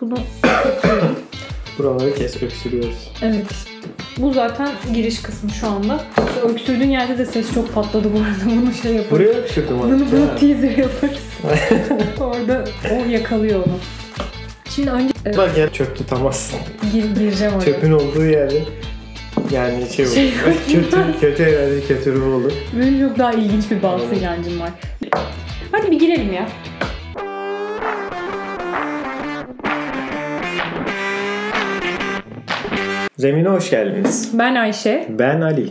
Bunu Buraları kes öksürüyoruz. evet. Bu zaten giriş kısmı şu anda. İşte öksürdüğün yerde de ses çok patladı bu arada. Bunu şey yaparız. Buraya öksürdüm Bunu, artık. bunu ya. teaser yaparız. Orada o yakalıyor onu. Şimdi önce evet, Bak yer çöp tutamazsın. gir, gireceğim oraya. Çöpün olduğu yerde yani şey. Şey kötü, kötü herhalde kötü ruh olur. Benim çok daha ilginç bir bağlı inancım var. Hadi bir girelim ya. Zemine hoş geldiniz. Ben Ayşe. Ben Ali.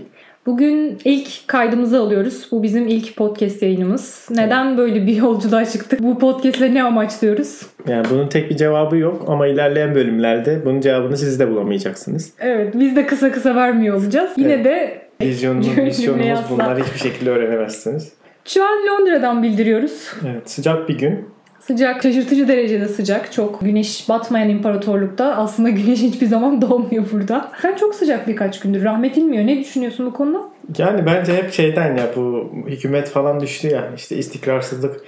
Bugün ilk kaydımızı alıyoruz. Bu bizim ilk podcast yayınımız. Neden böyle bir yolculuğa çıktık? Bu podcastle ne amaçlıyoruz? Yani bunun tek bir cevabı yok ama ilerleyen bölümlerde bunun cevabını siz de bulamayacaksınız. Evet biz de kısa kısa vermiyor olacağız. Yine Evet. de Vizyonumuz, misyonumuz bunları hiçbir şekilde öğrenemezsiniz. şu an Londra'dan bildiriyoruz. Evet sıcak bir gün. Sıcak, şaşırtıcı derecede sıcak. Çok güneş batmayan imparatorlukta aslında güneş hiçbir zaman doğmuyor burada. Sen çok sıcak birkaç gündür. Rahmet inmiyor. Ne düşünüyorsun bu konuda? Yani bence hep şeyden ya bu hükümet falan düştü ya işte istikrarsızlık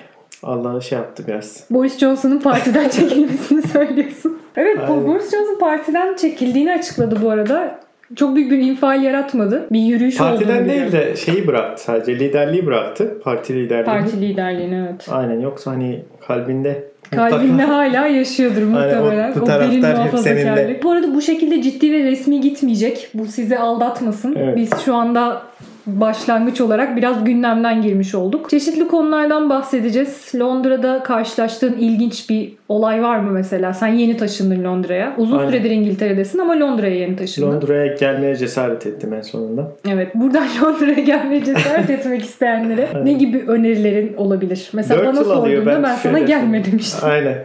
Allah'a şey yaptı biraz. Boris Johnson'ın partiden çekilmesini söylüyorsun. Evet Aynen. Boris Johnson partiden çekildiğini açıkladı bu arada. Çok büyük bir infial yaratmadı. Bir yürüyüş Partiden olduğunu değil de şeyi bıraktı sadece liderliği bıraktı. Parti liderliğini. Parti liderliğini evet. Aynen yoksa hani kalbinde Kalbinde mutlaka- hala yaşıyordur muhtemelen. o- bu taraftar hep seninle. Bu arada bu şekilde ciddi ve resmi gitmeyecek. Bu sizi aldatmasın. Evet. Biz şu anda başlangıç olarak biraz gündemden girmiş olduk. Çeşitli konulardan bahsedeceğiz. Londra'da karşılaştığın ilginç bir olay var mı mesela? Sen yeni taşındın Londra'ya. Uzun Aynen. süredir İngiltere'desin ama Londra'ya yeni taşındın. Londra'ya gelmeye cesaret ettim en sonunda. Evet. Buradan Londra'ya gelmeye cesaret etmek isteyenlere ne gibi önerilerin olabilir? Mesela Dört bana sorduğunda ben, ben sana gelme demiştim. Aynen.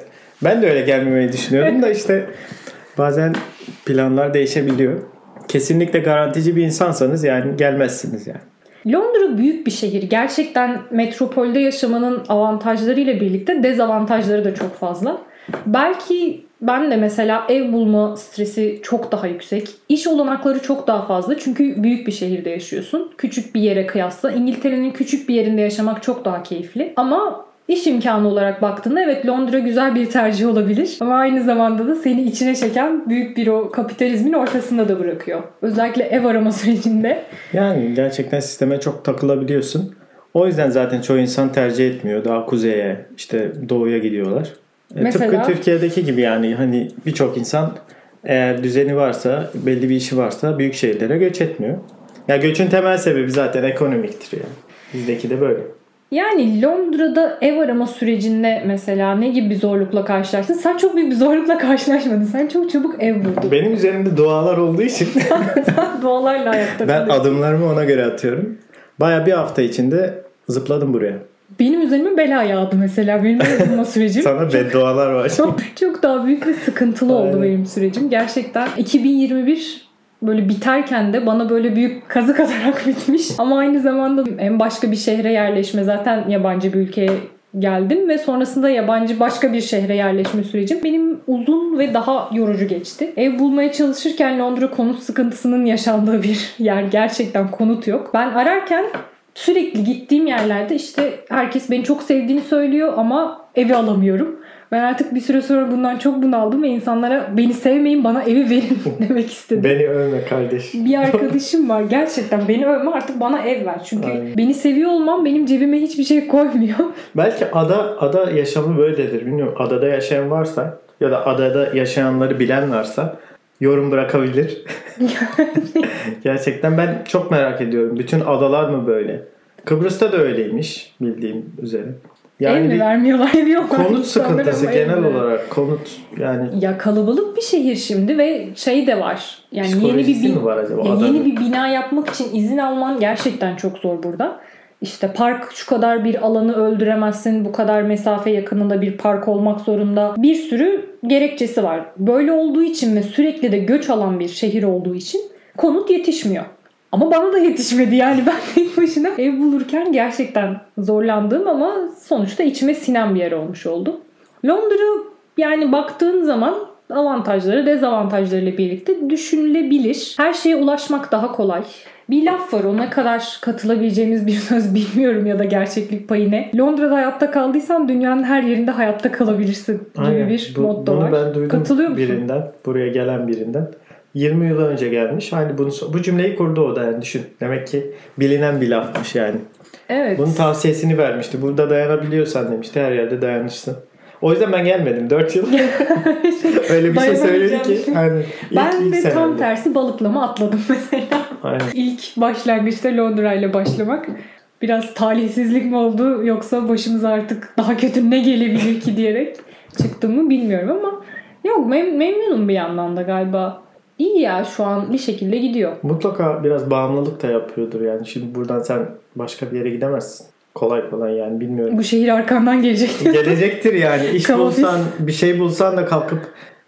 Ben de öyle gelmemeyi düşünüyordum da işte bazen planlar değişebiliyor. Kesinlikle garantici bir insansanız yani gelmezsiniz yani. Londra büyük bir şehir. Gerçekten metropolde yaşamanın avantajlarıyla birlikte dezavantajları da çok fazla. Belki ben de mesela ev bulma stresi çok daha yüksek. İş olanakları çok daha fazla. Çünkü büyük bir şehirde yaşıyorsun. Küçük bir yere kıyasla. İngiltere'nin küçük bir yerinde yaşamak çok daha keyifli. Ama iş imkanı olarak baktığında evet Londra güzel bir tercih olabilir. Ama aynı zamanda da seni içine çeken büyük bir o kapitalizmin ortasında da bırakıyor. Özellikle ev arama sürecinde. Yani gerçekten sisteme çok takılabiliyorsun. O yüzden zaten çoğu insan tercih etmiyor. Daha kuzeye, işte doğuya gidiyorlar. E, Mesela- Tıpkı Türkiye'deki gibi yani hani birçok insan eğer düzeni varsa, belli bir işi varsa büyük şehirlere göç etmiyor. Ya göçün temel sebebi zaten ekonomiktir yani. Bizdeki de böyle. Yani Londra'da ev arama sürecinde mesela ne gibi bir zorlukla karşılaştın? Sen çok büyük bir zorlukla karşılaşmadın. Sen çok çabuk ev buldun. Benim üzerimde dualar olduğu için Sen doğalarla ayakta ben kalıyorsun. adımlarımı ona göre atıyorum. Baya bir hafta içinde zıpladım buraya. Benim üzerime bela yağdı mesela. Benim ev bulma sürecim. Sana beddualar var. çok, çok daha büyük ve sıkıntılı oldu Aynen. benim sürecim. Gerçekten 2021 böyle biterken de bana böyle büyük kazık atarak bitmiş. Ama aynı zamanda en başka bir şehre yerleşme zaten yabancı bir ülkeye geldim ve sonrasında yabancı başka bir şehre yerleşme sürecim benim uzun ve daha yorucu geçti. Ev bulmaya çalışırken Londra konut sıkıntısının yaşandığı bir yer. Gerçekten konut yok. Ben ararken sürekli gittiğim yerlerde işte herkes beni çok sevdiğini söylüyor ama evi alamıyorum. Ben artık bir süre sonra bundan çok bunaldım ve insanlara beni sevmeyin bana evi verin demek istedim. Beni övme kardeş. Bir arkadaşım var gerçekten beni övme artık bana ev ver. Çünkü Aynen. beni seviyor olmam benim cebime hiçbir şey koymuyor. Belki ada ada yaşamı böyledir. Bilmiyorum. Adada yaşayan varsa ya da adada yaşayanları bilen varsa yorum bırakabilir. Gerçekten ben çok merak ediyorum. Bütün adalar mı böyle? Kıbrıs'ta da öyleymiş bildiğim üzere. Ev Yani mi bir vermiyorlar ev yok. konut sıkıntısı ev genel mi? olarak konut yani Ya kalabalık bir şehir şimdi ve şey de var. Yani yeni bir bin- mi var acaba? Ya yeni bir bina yapmak için izin alman gerçekten çok zor burada. İşte park şu kadar bir alanı öldüremezsin. Bu kadar mesafe yakınında bir park olmak zorunda. Bir sürü gerekçesi var. Böyle olduğu için ve sürekli de göç alan bir şehir olduğu için konut yetişmiyor. Ama bana da yetişmedi yani ben tek başına ev bulurken gerçekten zorlandığım ama sonuçta içime sinen bir yer olmuş oldu. Londra yani baktığın zaman avantajları dezavantajlarıyla birlikte düşünülebilir. Her şeye ulaşmak daha kolay. Bir laf var o ne kadar katılabileceğimiz bir söz bilmiyorum ya da gerçeklik payı ne. Londra'da hayatta kaldıysan dünyanın her yerinde hayatta kalabilirsin gibi Aynen. bir Bu- motto bunu var. ben duydum Katılıyor musun? birinden. Buraya gelen birinden. 20 yıl önce gelmiş. Hani bunu bu cümleyi kurdu o da yani düşün. Demek ki bilinen bir lafmış yani. Evet. Bunun tavsiyesini vermişti. Burada dayanabiliyorsan demişti. Her yerde dayanırsın. O yüzden ben gelmedim 4 yıl. Öyle bir şey söyledi ki. Hani ilk, ben ilk de tam senemde. tersi balıklama atladım mesela. Aynen. İlk başlangıçta Londra ile başlamak biraz talihsizlik mi oldu yoksa başımıza artık daha kötü ne gelebilir ki diyerek çıktım mı bilmiyorum ama yok mem- memnunum bir yandan da galiba. İyi ya şu an bir şekilde gidiyor. Mutlaka biraz bağımlılık da yapıyordur yani. Şimdi buradan sen başka bir yere gidemezsin. Kolay kolay yani bilmiyorum. Bu şehir arkandan gelecek. Gelecektir yani. İş bulsan, bir şey bulsan da kalkıp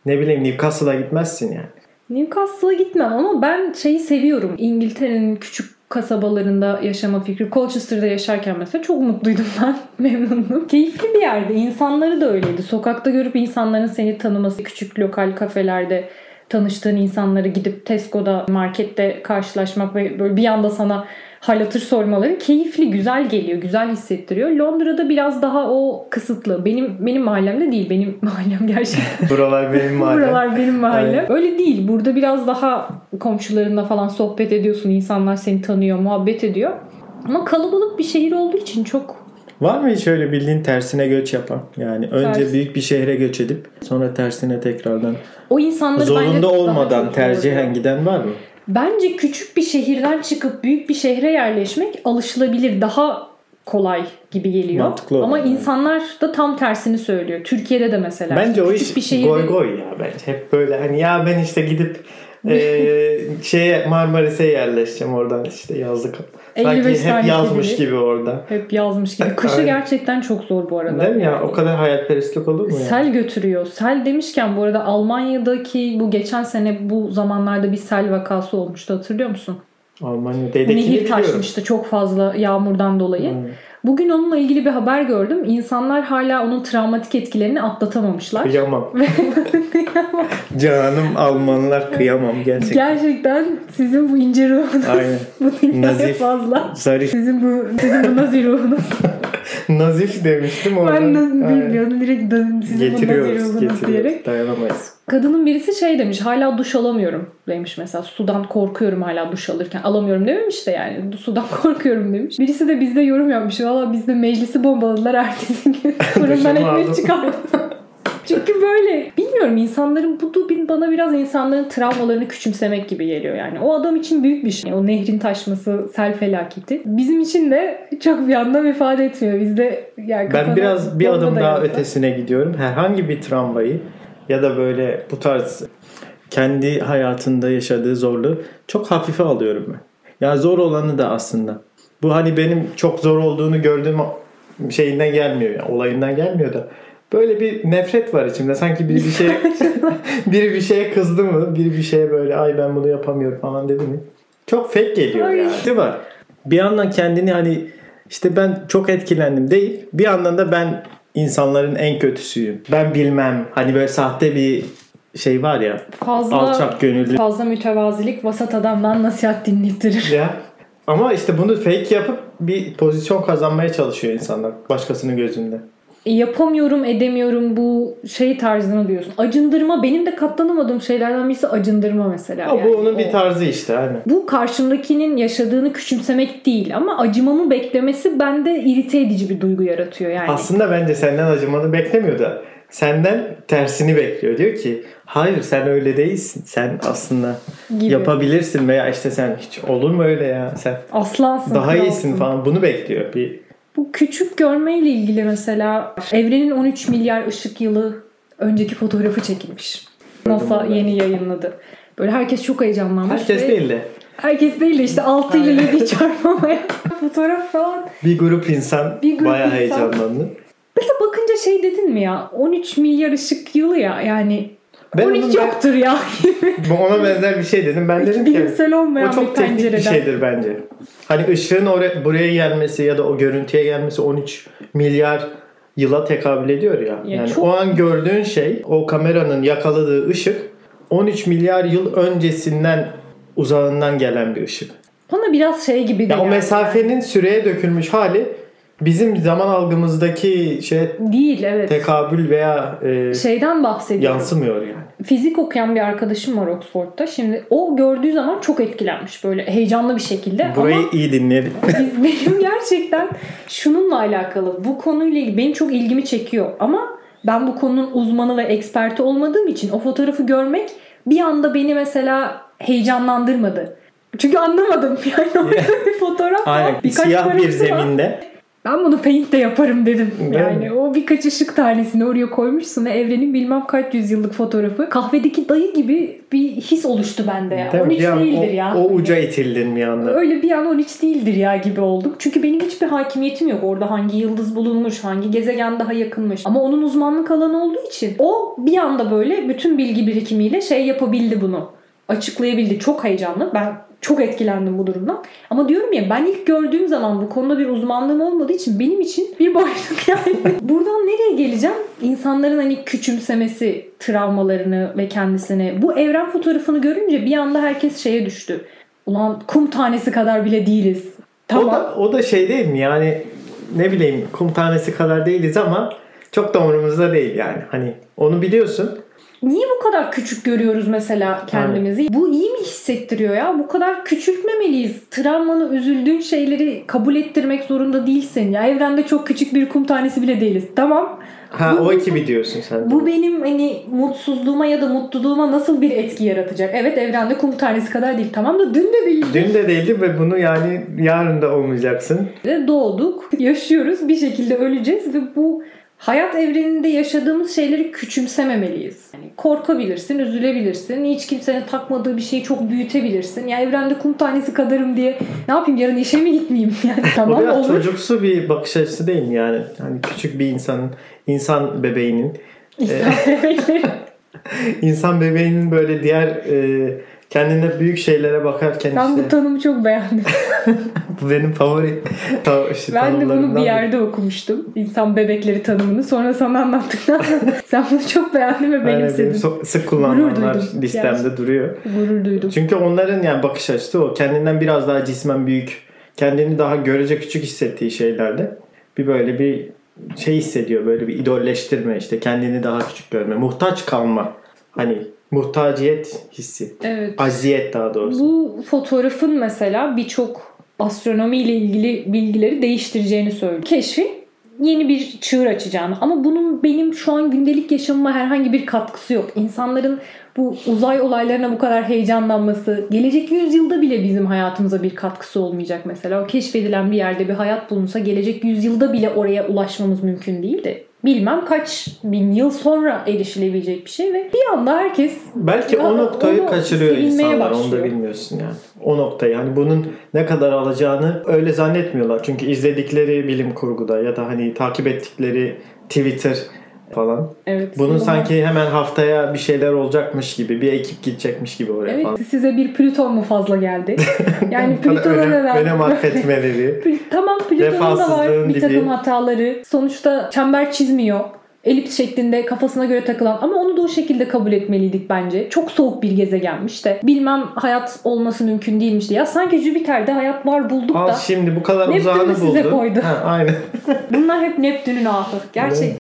ne bileyim Newcastle'a gitmezsin yani. Newcastle'a gitmem ama ben şeyi seviyorum. İngiltere'nin küçük kasabalarında yaşama fikri. Colchester'da yaşarken mesela çok mutluydum ben. Memnundum. Keyifli bir yerde. İnsanları da öyleydi. Sokakta görüp insanların seni tanıması. Küçük lokal kafelerde tanıştığın insanları gidip Tesco'da, markette karşılaşmak ve böyle bir anda sana hal hatır sormaları keyifli, güzel geliyor, güzel hissettiriyor. Londra'da biraz daha o kısıtlı. Benim benim mahallemde değil. Benim mahallem gerçekten Buralar benim mahallem. Buralar benim mahallem. Aynen. Öyle değil. Burada biraz daha komşularınla falan sohbet ediyorsun. İnsanlar seni tanıyor, muhabbet ediyor. Ama kalabalık bir şehir olduğu için çok Var mı hiç öyle bildiğin tersine göç yapan? Yani önce Ters. büyük bir şehre göç edip sonra tersine tekrardan o insanları zorunda olmadan tercihen giden var mı? Bence küçük bir şehirden çıkıp büyük bir şehre yerleşmek alışılabilir. Daha kolay gibi geliyor. Mantıklı Ama yani. insanlar da tam tersini söylüyor. Türkiye'de de mesela. Bence o iş bir şehirde- goy goy ya bence. Hep böyle hani ya ben işte gidip e, şeye Marmaris'e yerleşeceğim oradan işte yazlık. 55 Sanki hep yazmış kedili. gibi orada. Hep yazmış gibi. Kışı Aynen. gerçekten çok zor bu arada. Değil mi ya? O kadar hayalperestlik olur mu ya? Sel götürüyor. Sel demişken bu arada Almanya'daki bu geçen sene bu zamanlarda bir sel vakası olmuştu hatırlıyor musun? Almanya'daki Nehir taşmıştı çok fazla yağmurdan dolayı. Aynen. Bugün onunla ilgili bir haber gördüm. İnsanlar hala onun travmatik etkilerini atlatamamışlar. Kıyamam. Canım Almanlar kıyamam gerçekten. Gerçekten sizin bu ince ruhunuz Aynen. bu dünyaya Nazif. fazla. Zarif. Sizin bu, sizin bu nazi ruhunuz. Nazif demiştim orada. ben bilmiyordum. Direkt sizin bu nazi Getiriyoruz, ruhunuz getiriyoruz. diyerek. Dayanamayız. Kadının birisi şey demiş hala duş alamıyorum demiş mesela sudan korkuyorum hala duş alırken alamıyorum dememiş de yani sudan korkuyorum demiş. Birisi de bizde yorum yapmış valla bizde meclisi bombaladılar ertesi gün fırından ekmek aldım. çıkardım. Çünkü böyle bilmiyorum insanların bu bana biraz insanların travmalarını küçümsemek gibi geliyor yani. O adam için büyük bir şey. O nehrin taşması, sel felaketi. Bizim için de çok bir anlam ifade etmiyor. Bizde yani Ben biraz bir adım daha dayansa. ötesine gidiyorum. Herhangi bir travmayı ya da böyle bu tarz kendi hayatında yaşadığı zorluğu çok hafife alıyorum ben. Yani zor olanı da aslında. Bu hani benim çok zor olduğunu gördüğüm şeyinden gelmiyor yani olayından gelmiyor da böyle bir nefret var içimde. Sanki biri bir şey biri bir şeye kızdı mı? Biri bir şeye böyle ay ben bunu yapamıyorum falan dedi mi? Çok fake geliyor Ay. yani. Değil mi? Bir yandan kendini hani işte ben çok etkilendim değil. Bir yandan da ben insanların en kötüsüyüm. Ben bilmem. Hani böyle sahte bir şey var ya. fazla Alçak gönüllü. fazla mütevazilik vasat adamdan nasihat dinlettirir. Ya. Ama işte bunu fake yapıp bir pozisyon kazanmaya çalışıyor insanlar başkasının gözünde. Yapamıyorum, edemiyorum bu şey tarzını diyorsun. Acındırma benim de katlanamadığım şeylerden birisi acındırma mesela. Ama bu Yani onun o- bir tarzı işte hani. Bu karşımdakinin yaşadığını küçümsemek değil ama acımamı beklemesi bende irite edici bir duygu yaratıyor yani. Aslında bence senden acımanı beklemiyor da senden tersini bekliyor. Diyor ki hayır sen öyle değilsin. Sen aslında gibi. yapabilirsin veya işte sen hiç olur mu öyle ya sen Aslansın. daha kralsın. iyisin falan bunu bekliyor. Bir Bu küçük görmeyle ilgili mesela evrenin 13 milyar ışık yılı önceki fotoğrafı çekilmiş. NASA yeni yayınladı. Böyle herkes çok heyecanlanmış. herkes ve- değil de Herkes değil de işte 6 ile 7 çarpmamaya fotoğraf falan. bir grup insan Bir grup bayağı insan. heyecanlandı. Mesela bakınca şey dedin mi ya 13 milyar ışık yılı ya yani Ben 13 onun ben- yoktur ya. Bu Ona benzer bir şey dedim. Ben dedim ki Bilimsel olmayan o bir çok teknik bir pencereden. şeydir bence. Hani ışığın oraya, buraya gelmesi ya da o görüntüye gelmesi 13 milyar yıla tekabül ediyor ya. Ya yani çok- o an gördüğün şey o kameranın yakaladığı ışık 13 milyar yıl öncesinden uzağından gelen bir ışık. Bana biraz şey gibi de Ya o mesafenin süreye dökülmüş hali bizim zaman algımızdaki şey Değil evet. tekabül veya e, Şeyden bahsediyorum. yansımıyor yani. Fizik okuyan bir arkadaşım var Oxford'da. Şimdi o gördüğü zaman çok etkilenmiş böyle heyecanlı bir şekilde. Burayı Ama iyi dinleyelim. biz, benim gerçekten şununla alakalı bu konuyla ilgili benim çok ilgimi çekiyor. Ama ben bu konunun uzmanı ve eksperti olmadığım için o fotoğrafı görmek bir anda beni mesela heyecanlandırmadı. Çünkü anlamadım. Yani orada bir fotoğraf var. Aynen Birkaç siyah bir parası var. Ben bunu paint de yaparım dedim. Değil yani mi? o birkaç ışık tanesini oraya koymuşsun ve evrenin bilmem kaç yüzyıllık fotoğrafı. Kahvedeki dayı gibi bir his oluştu bende ya. Değil mi? 13 Bir değildir o, ya. o uca itildin bir anda. Öyle bir an 13 değildir ya gibi oldum. Çünkü benim hiçbir hakimiyetim yok. Orada hangi yıldız bulunmuş, hangi gezegen daha yakınmış. Ama onun uzmanlık alanı olduğu için o bir anda böyle bütün bilgi birikimiyle şey yapabildi bunu. Açıklayabildi. Çok heyecanlı. Ben çok etkilendim bu durumdan. Ama diyorum ya ben ilk gördüğüm zaman bu konuda bir uzmanlığım olmadığı için benim için bir boşluk yani. Buradan nereye geleceğim? İnsanların hani küçümsemesi travmalarını ve kendisini. Bu evren fotoğrafını görünce bir anda herkes şeye düştü. Ulan kum tanesi kadar bile değiliz. Tamam. O da, o da şey değil mi yani ne bileyim kum tanesi kadar değiliz ama çok da umurumuzda değil yani. Hani onu biliyorsun. Niye bu kadar küçük görüyoruz mesela kendimizi? Bu iyi mi hissettiriyor ya? Bu kadar küçültmemeliyiz. Travmanı, üzüldüğün şeyleri kabul ettirmek zorunda değilsin. Ya evrende çok küçük bir kum tanesi bile değiliz. Tamam. Ha Bu- o ekibi diyorsun sen. Bu benim hani mutsuzluğuma ya da mutluluğuma nasıl bir etki yaratacak? Evet evrende kum tanesi kadar değil. Tamam da dün de değildi. Dün de değildi ve bunu yani yarın da olmayacaksın. Doğduk, yaşıyoruz, bir şekilde öleceğiz ve bu hayat evreninde yaşadığımız şeyleri küçümsememeliyiz. Yani korkabilirsin, üzülebilirsin, hiç kimsenin takmadığı bir şeyi çok büyütebilirsin. Ya evrende kum tanesi kadarım diye ne yapayım yarın işe mi gitmeyeyim? Yani o tamam biraz olur. çocuksu bir bakış açısı değil mi yani? Hani küçük bir insanın, insan bebeğinin, İnsan bebekleri. insan bebeğinin böyle diğer e, kendine büyük şeylere bakarken Ben işte bu tanımı çok beğendim. bu benim favori işte Ben de bunu bir biri. yerde okumuştum. İnsan bebekleri tanımını. Sonra sana anlattıktan sonra sen bunu çok beğendin ve Aynen, benim benimsedin. so- sık kullanılanlar listemde Gerçekten. duruyor. Gurur duydum. Çünkü onların yani bakış açısı o. Kendinden biraz daha cismen büyük, kendini daha görece küçük hissettiği şeylerde bir böyle bir şey hissediyor. Böyle bir idolleştirme işte kendini daha küçük görme, muhtaç kalma. Hani muhtaciyet hissi. Evet. Aziyet daha doğrusu. Bu fotoğrafın mesela birçok astronomi ile ilgili bilgileri değiştireceğini söylüyor. Keşfin yeni bir çığır açacağını ama bunun benim şu an gündelik yaşamıma herhangi bir katkısı yok. İnsanların bu uzay olaylarına bu kadar heyecanlanması gelecek yüzyılda bile bizim hayatımıza bir katkısı olmayacak mesela. O keşfedilen bir yerde bir hayat bulunsa gelecek yüzyılda bile oraya ulaşmamız mümkün değil de bilmem kaç bin yıl sonra erişilebilecek bir şey ve bir anda herkes Belki o noktayı onu kaçırıyor insanlar. Onu da başlıyor. bilmiyorsun yani. O noktayı. Hani bunun ne kadar alacağını öyle zannetmiyorlar. Çünkü izledikleri bilim kurguda ya da hani takip ettikleri Twitter falan. evet Bunun bunu- sanki hemen haftaya bir şeyler olacakmış gibi, bir ekip gidecekmiş gibi oraya Evet falan. size bir Plüton mu fazla geldi? Yani Plüton'a önem, neden? önem atfetmeleri. Plü- Tamam Plüton'un da var bir takım dibi. hataları. Sonuçta çember çizmiyor. Elips şeklinde kafasına göre takılan ama onu da o şekilde kabul etmeliydik bence. Çok soğuk bir gezegenmiş de. Bilmem hayat olması mümkün değilmiş de. Ya sanki Jüpiter'de hayat var bulduk Al da. şimdi bu kadar Neptün'ü uzağını size buldun. koydu. Ha, aynen. Bunlar hep Neptün'ün ahı. Gerçek.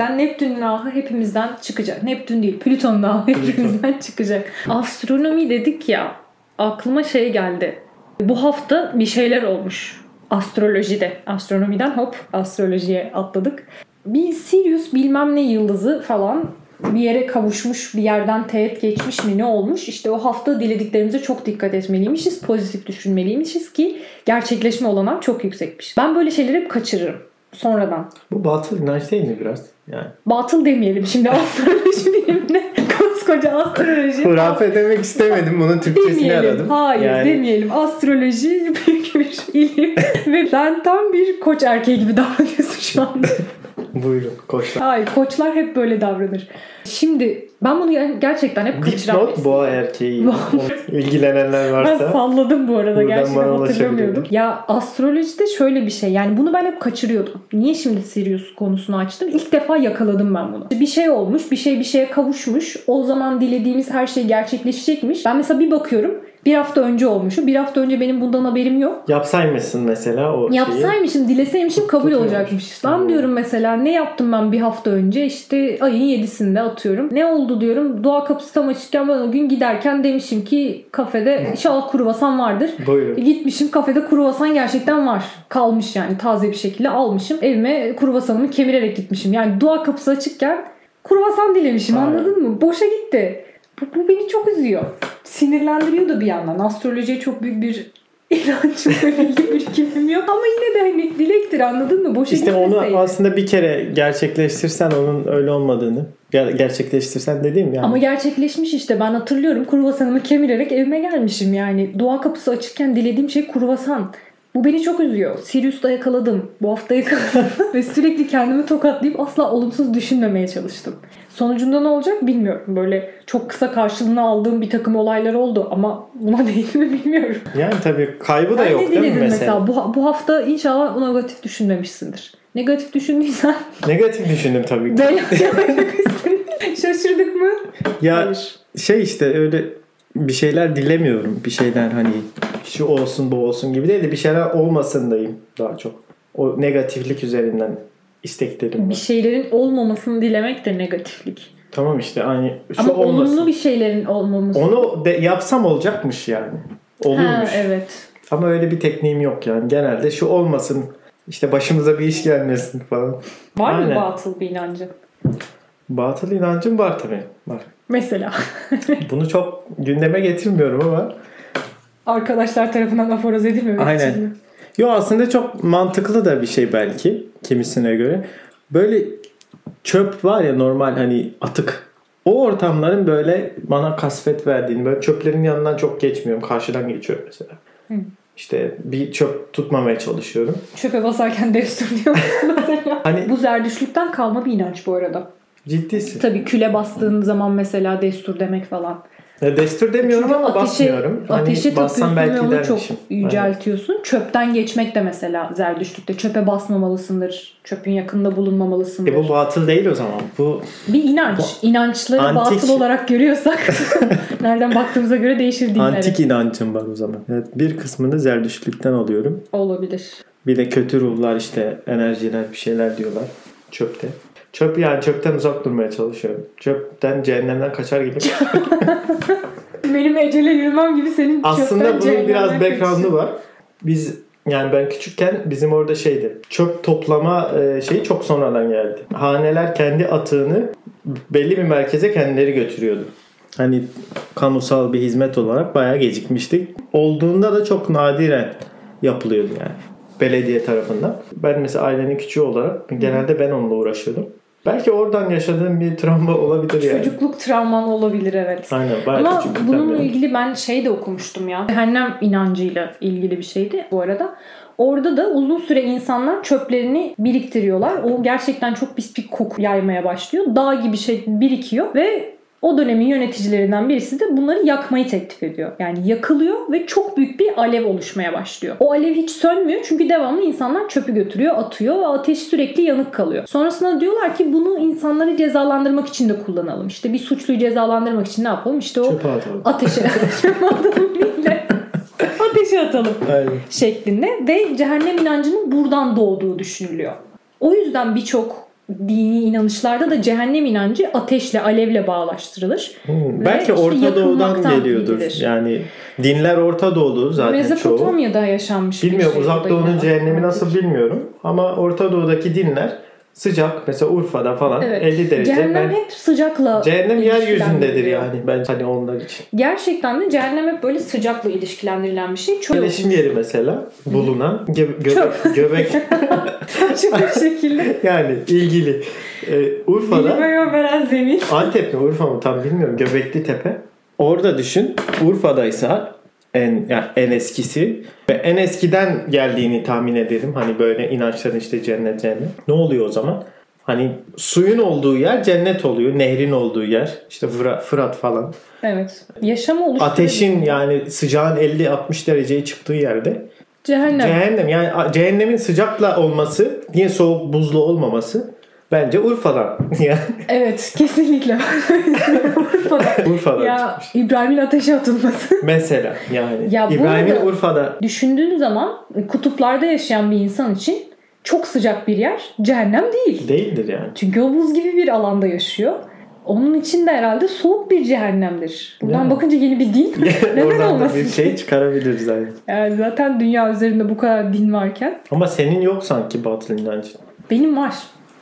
Ben Neptün'ün ahı hepimizden çıkacak. Neptün değil, Plüton'un ahı hepimizden çıkacak. Astronomi dedik ya, aklıma şey geldi. Bu hafta bir şeyler olmuş. Astrolojide. Astronomiden hop astrolojiye atladık. Bir Sirius bilmem ne yıldızı falan bir yere kavuşmuş, bir yerden teğet geçmiş mi ne olmuş? İşte o hafta dilediklerimize çok dikkat etmeliymişiz. Pozitif düşünmeliymişiz ki gerçekleşme olanağı çok yüksekmiş. Ben böyle şeyleri hep kaçırırım. Sonradan. Bu batıl inanç değil mi biraz? Yani. Batıl demeyelim şimdi astroloji bilimine. Koskoca astroloji. Hurafe demek istemedim. Bunun Türkçesini Demeyelim. aradım. Hayır Yani- demeyelim. Astroloji büyük bir ilim. Ve ben tam bir koç erkeği gibi davranıyorsun şu anda. Buyurun koçlar. Hayır koçlar hep böyle davranır. Şimdi ben bunu ger- gerçekten hep kaçıran Dipnot boğa erkeği. İlgilenenler Ben varsa. salladım bu arada gerçekten hatırlamıyordum. Ya astrolojide şöyle bir şey yani bunu ben hep kaçırıyordum. Niye şimdi Sirius konusunu açtım? İlk defa yakaladım ben bunu. Bir şey olmuş, bir şey bir şeye kavuşmuş. O zaman dilediğimiz her şey gerçekleşecekmiş. Ben mesela bir bakıyorum bir hafta önce olmuşu. Bir hafta önce benim bundan haberim yok. Yapsaymışsın mesela o şeyi. Yapsaymışım, dileseymişim kabul Tutmuyormuş. olacakmış. Lan diyorum mesela ne yaptım ben bir hafta önce? İşte ayın 7'sinde atıyorum. Ne oldu diyorum. Dua kapısı tam açıkken ben o gün giderken demişim ki kafede inşallah kruvasan vardır. Buyurun. E, Gitmişim kafede kruvasan gerçekten var. Kalmış yani taze bir şekilde almışım. Evime kruvasanımı kemirerek gitmişim. Yani dua kapısı açıkken kruvasan dilemişim Aynen. anladın mı? Boşa gitti. Bu, bu beni çok üzüyor. Sinirlendiriyor da bir yandan. Astrolojiye çok büyük bir inancım belli birikimim yok. Ama yine de hani dilektir anladın mı? Boşa İşte onu aslında bir kere gerçekleştirsen onun öyle olmadığını ger- gerçekleştirsen dediğim yani. Ama gerçekleşmiş işte ben hatırlıyorum kruvasanımı kemirerek evime gelmişim yani. Dua kapısı açıkken dilediğim şey kruvasan. Bu beni çok üzüyor. Sirius'ta yakaladım. Bu hafta yakaladım. Ve sürekli kendimi tokatlayıp asla olumsuz düşünmemeye çalıştım. Sonucunda ne olacak bilmiyorum. Böyle çok kısa karşılığını aldığım bir takım olaylar oldu. Ama buna değil mi bilmiyorum. Yani tabii kaybı da Sen yok değil mi mesela? mesela? Bu, bu hafta inşallah negatif düşünmemişsindir. Negatif düşündüysen Negatif düşündüm tabii ki. Şaşırdık mı? Ya Hayır. şey işte öyle bir şeyler dilemiyorum. Bir şeyler hani şu olsun bu olsun gibi değil de bir şeyler olmasındayım daha çok. O negatiflik üzerinden isteklerim Bir var. şeylerin olmamasını dilemek de negatiflik. Tamam işte hani şu Ama olmasın. olumlu bir şeylerin olmaması. Onu de, yapsam olacakmış yani. Olurmuş. Ha, evet. Ama öyle bir tekniğim yok yani. Genelde şu olmasın işte başımıza bir iş gelmesin falan. Var mı batıl bir inancın? Batıl inancım var tabii. Var. Mesela Bunu çok gündeme getirmiyorum ama arkadaşlar tarafından aforoz edilmemek Aynen. için. mi? Yo aslında çok mantıklı da bir şey belki kimisine göre. Böyle çöp var ya normal hani atık. O ortamların böyle bana kasvet verdiğini böyle çöplerin yanından çok geçmiyorum. Karşıdan geçiyorum mesela. Hı. İşte bir çöp tutmamaya çalışıyorum. Çöpe basarken destur diyor mesela. Hani Bu zerdüşlükten kalma bir inanç bu arada. Ciddisin. Tabii küle bastığın zaman mesela destur demek falan. Ya destur demiyorum Çünkü ama ateşe, basmıyorum. ateşe hani bassam tapıyorsun ve belki onu çok yüceltiyorsun. Çöpten geçmek de mesela zerdüşlükte. Çöpe basmamalısındır. Çöpün yakında bulunmamalısındır. E bu batıl değil o zaman. Bu Bir inanç. İnançları Antik- batıl olarak görüyorsak nereden baktığımıza göre değişir dinlere. antik inancım var o zaman. Evet, bir kısmını zerdüştlükten alıyorum. Olabilir. Bir de kötü ruhlar işte enerjiler bir şeyler diyorlar çöpte. Çöp yani çöpten uzak durmaya çalışıyorum. Çöpten cehennemden kaçar gibi. Benim ecele yürümem gibi senin Aslında bunun biraz background'u var. Biz yani ben küçükken bizim orada şeydi. Çöp toplama e, şeyi çok sonradan geldi. Haneler kendi atığını belli bir merkeze kendileri götürüyordu. Hani kamusal bir hizmet olarak bayağı gecikmiştik. Olduğunda da çok nadiren yapılıyordu yani. Belediye tarafından. Ben mesela ailenin küçüğü olarak genelde ben onunla uğraşıyordum. Belki oradan yaşadığım bir travma olabilir yani. Çocukluk travman olabilir evet. Aynen Ama bununla beri. ilgili ben şey de okumuştum ya. Cehennem inancıyla ilgili bir şeydi bu arada. Orada da uzun süre insanlar çöplerini biriktiriyorlar. O gerçekten çok pis bir koku yaymaya başlıyor. Dağ gibi şey birikiyor ve o dönemin yöneticilerinden birisi de bunları yakmayı teklif ediyor. Yani yakılıyor ve çok büyük bir alev oluşmaya başlıyor. O alev hiç sönmüyor çünkü devamlı insanlar çöpü götürüyor, atıyor ve ateş sürekli yanık kalıyor. Sonrasında diyorlar ki bunu insanları cezalandırmak için de kullanalım. İşte bir suçluyu cezalandırmak için ne yapalım? İşte o ateşe çöpe atalım ateşe atalım Aynen. şeklinde ve cehennem inancının buradan doğduğu düşünülüyor. O yüzden birçok dini inanışlarda da cehennem inancı ateşle, alevle bağlaştırılır. Hmm, belki işte Orta Doğu'dan geliyordur. bilinir. Yani dinler Orta Doğulu zaten çoğu. Mezopotamya'da yaşanmış bir Bilmiyorum şey. Uzak bu da Doğu'nun cehennemi nasıl bilmiyorum. Ama Orta Doğu'daki dinler sıcak. Mesela Urfa'da falan Evet. 50 derece. Cehennem Ben, hep sıcakla cehennem yeryüzündedir yani. Ben hani onlar için. Gerçekten de cehennem hep böyle sıcakla ilişkilendirilen bir şey. Çok Yerleşim yeri mesela bulunan gö- göbek, Çöp. göbek bir şekilde. yani ilgili. Ee, Urfa'da yön veren zemin. Antep mi Urfa mı tam bilmiyorum. Göbekli Tepe. Orada düşün. Urfa'daysa en yani en eskisi ve en eskiden geldiğini tahmin ederim. Hani böyle inançların işte cennet cennet. Ne oluyor o zaman? Hani suyun olduğu yer cennet oluyor. Nehrin olduğu yer. işte Fırat, falan. Evet. Yaşamı oluşturuyor. Ateşin yani sıcağın 50-60 dereceye çıktığı yerde Cehennem. cehennem yani cehennemin sıcakla olması niye soğuk buzlu olmaması bence Urfa'dan. evet kesinlikle. Urfa'da. Urfa'dan ya. İbrahim'in ateşe atılması. Mesela yani Ya İbrahim'in Urfa'da Düşündüğün zaman kutuplarda yaşayan bir insan için çok sıcak bir yer cehennem değil. değildir yani. Çünkü o buz gibi bir alanda yaşıyor. Onun için de herhalde soğuk bir cehennemdir. Buradan Yani. bakınca yeni bir din. Neden olmasın? bir şey çıkarabiliriz yani. Yani zaten dünya üzerinde bu kadar din varken Ama senin yok sanki batıl inancın. benim var.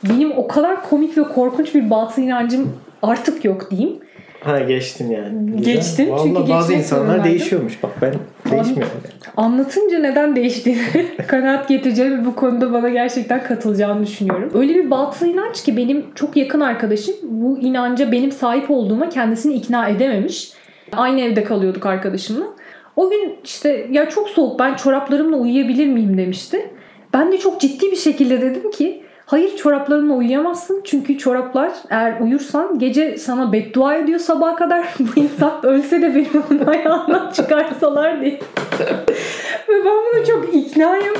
Benim o kadar komik ve korkunç bir batıl inancım artık yok diyeyim. Ha geçtin yani. Güzel. Geçtim, Vallahi çünkü bazı insanlar zorundaydım. değişiyormuş. Bak ben değişmiyorum. Anlatınca neden değiştiğini kanaat getireceğim ve bu konuda bana gerçekten katılacağını düşünüyorum. Öyle bir batıl inanç ki benim çok yakın arkadaşım bu inanca benim sahip olduğuma kendisini ikna edememiş. Aynı evde kalıyorduk arkadaşımla. O gün işte ya çok soğuk ben çoraplarımla uyuyabilir miyim demişti. Ben de çok ciddi bir şekilde dedim ki hayır çoraplarınla uyuyamazsın. Çünkü çoraplar eğer uyursan gece sana beddua ediyor sabaha kadar. Bu insan ölse de benim onun ayağından çıkarsalar diye. Ve ben buna çok iknayım.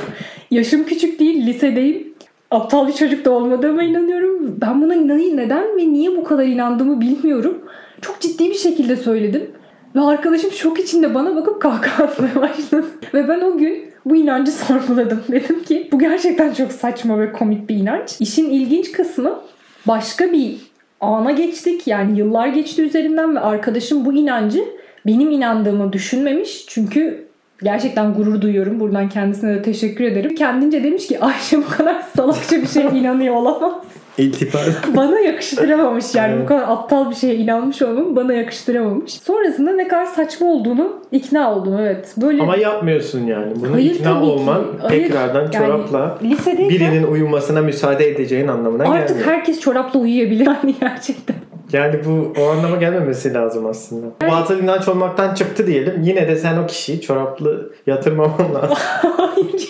Yaşım küçük değil, lisedeyim. Aptal bir çocuk da olmadığıma inanıyorum. Ben buna ne- neden ve niye bu kadar inandığımı bilmiyorum. Çok ciddi bir şekilde söyledim. Ve arkadaşım şok içinde bana bakıp kahkaha atmaya başladı. Ve ben o gün bu inancı sorguladım. Dedim ki bu gerçekten çok saçma ve komik bir inanç. İşin ilginç kısmı başka bir ana geçtik. Yani yıllar geçti üzerinden ve arkadaşım bu inancı benim inandığımı düşünmemiş. Çünkü gerçekten gurur duyuyorum. Buradan kendisine de teşekkür ederim. Kendince demiş ki Ayşe bu kadar salakça bir şeye inanıyor olamaz. İltifat. Bana yakıştıramamış yani Evet. bu kadar aptal bir şeye inanmış olmamı bana yakıştıramamış. Sonrasında ne kadar saçma olduğunu ikna oldum evet. Böyle Ama yapmıyorsun yani. Bunu Hayır, ikna ki. olman Hayır. tekrardan Yani çorapla lisedeyken birinin uyumasına müsaade edeceğin anlamına artık gelmiyor. herkes çorapla uyuyabilir yani gerçekten. Yani bu o anlama gelmemesi lazım aslında. Batıl inanç olmaktan çıktı diyelim. Yine de sen o kişiyi çoraplı yatırmaman lazım.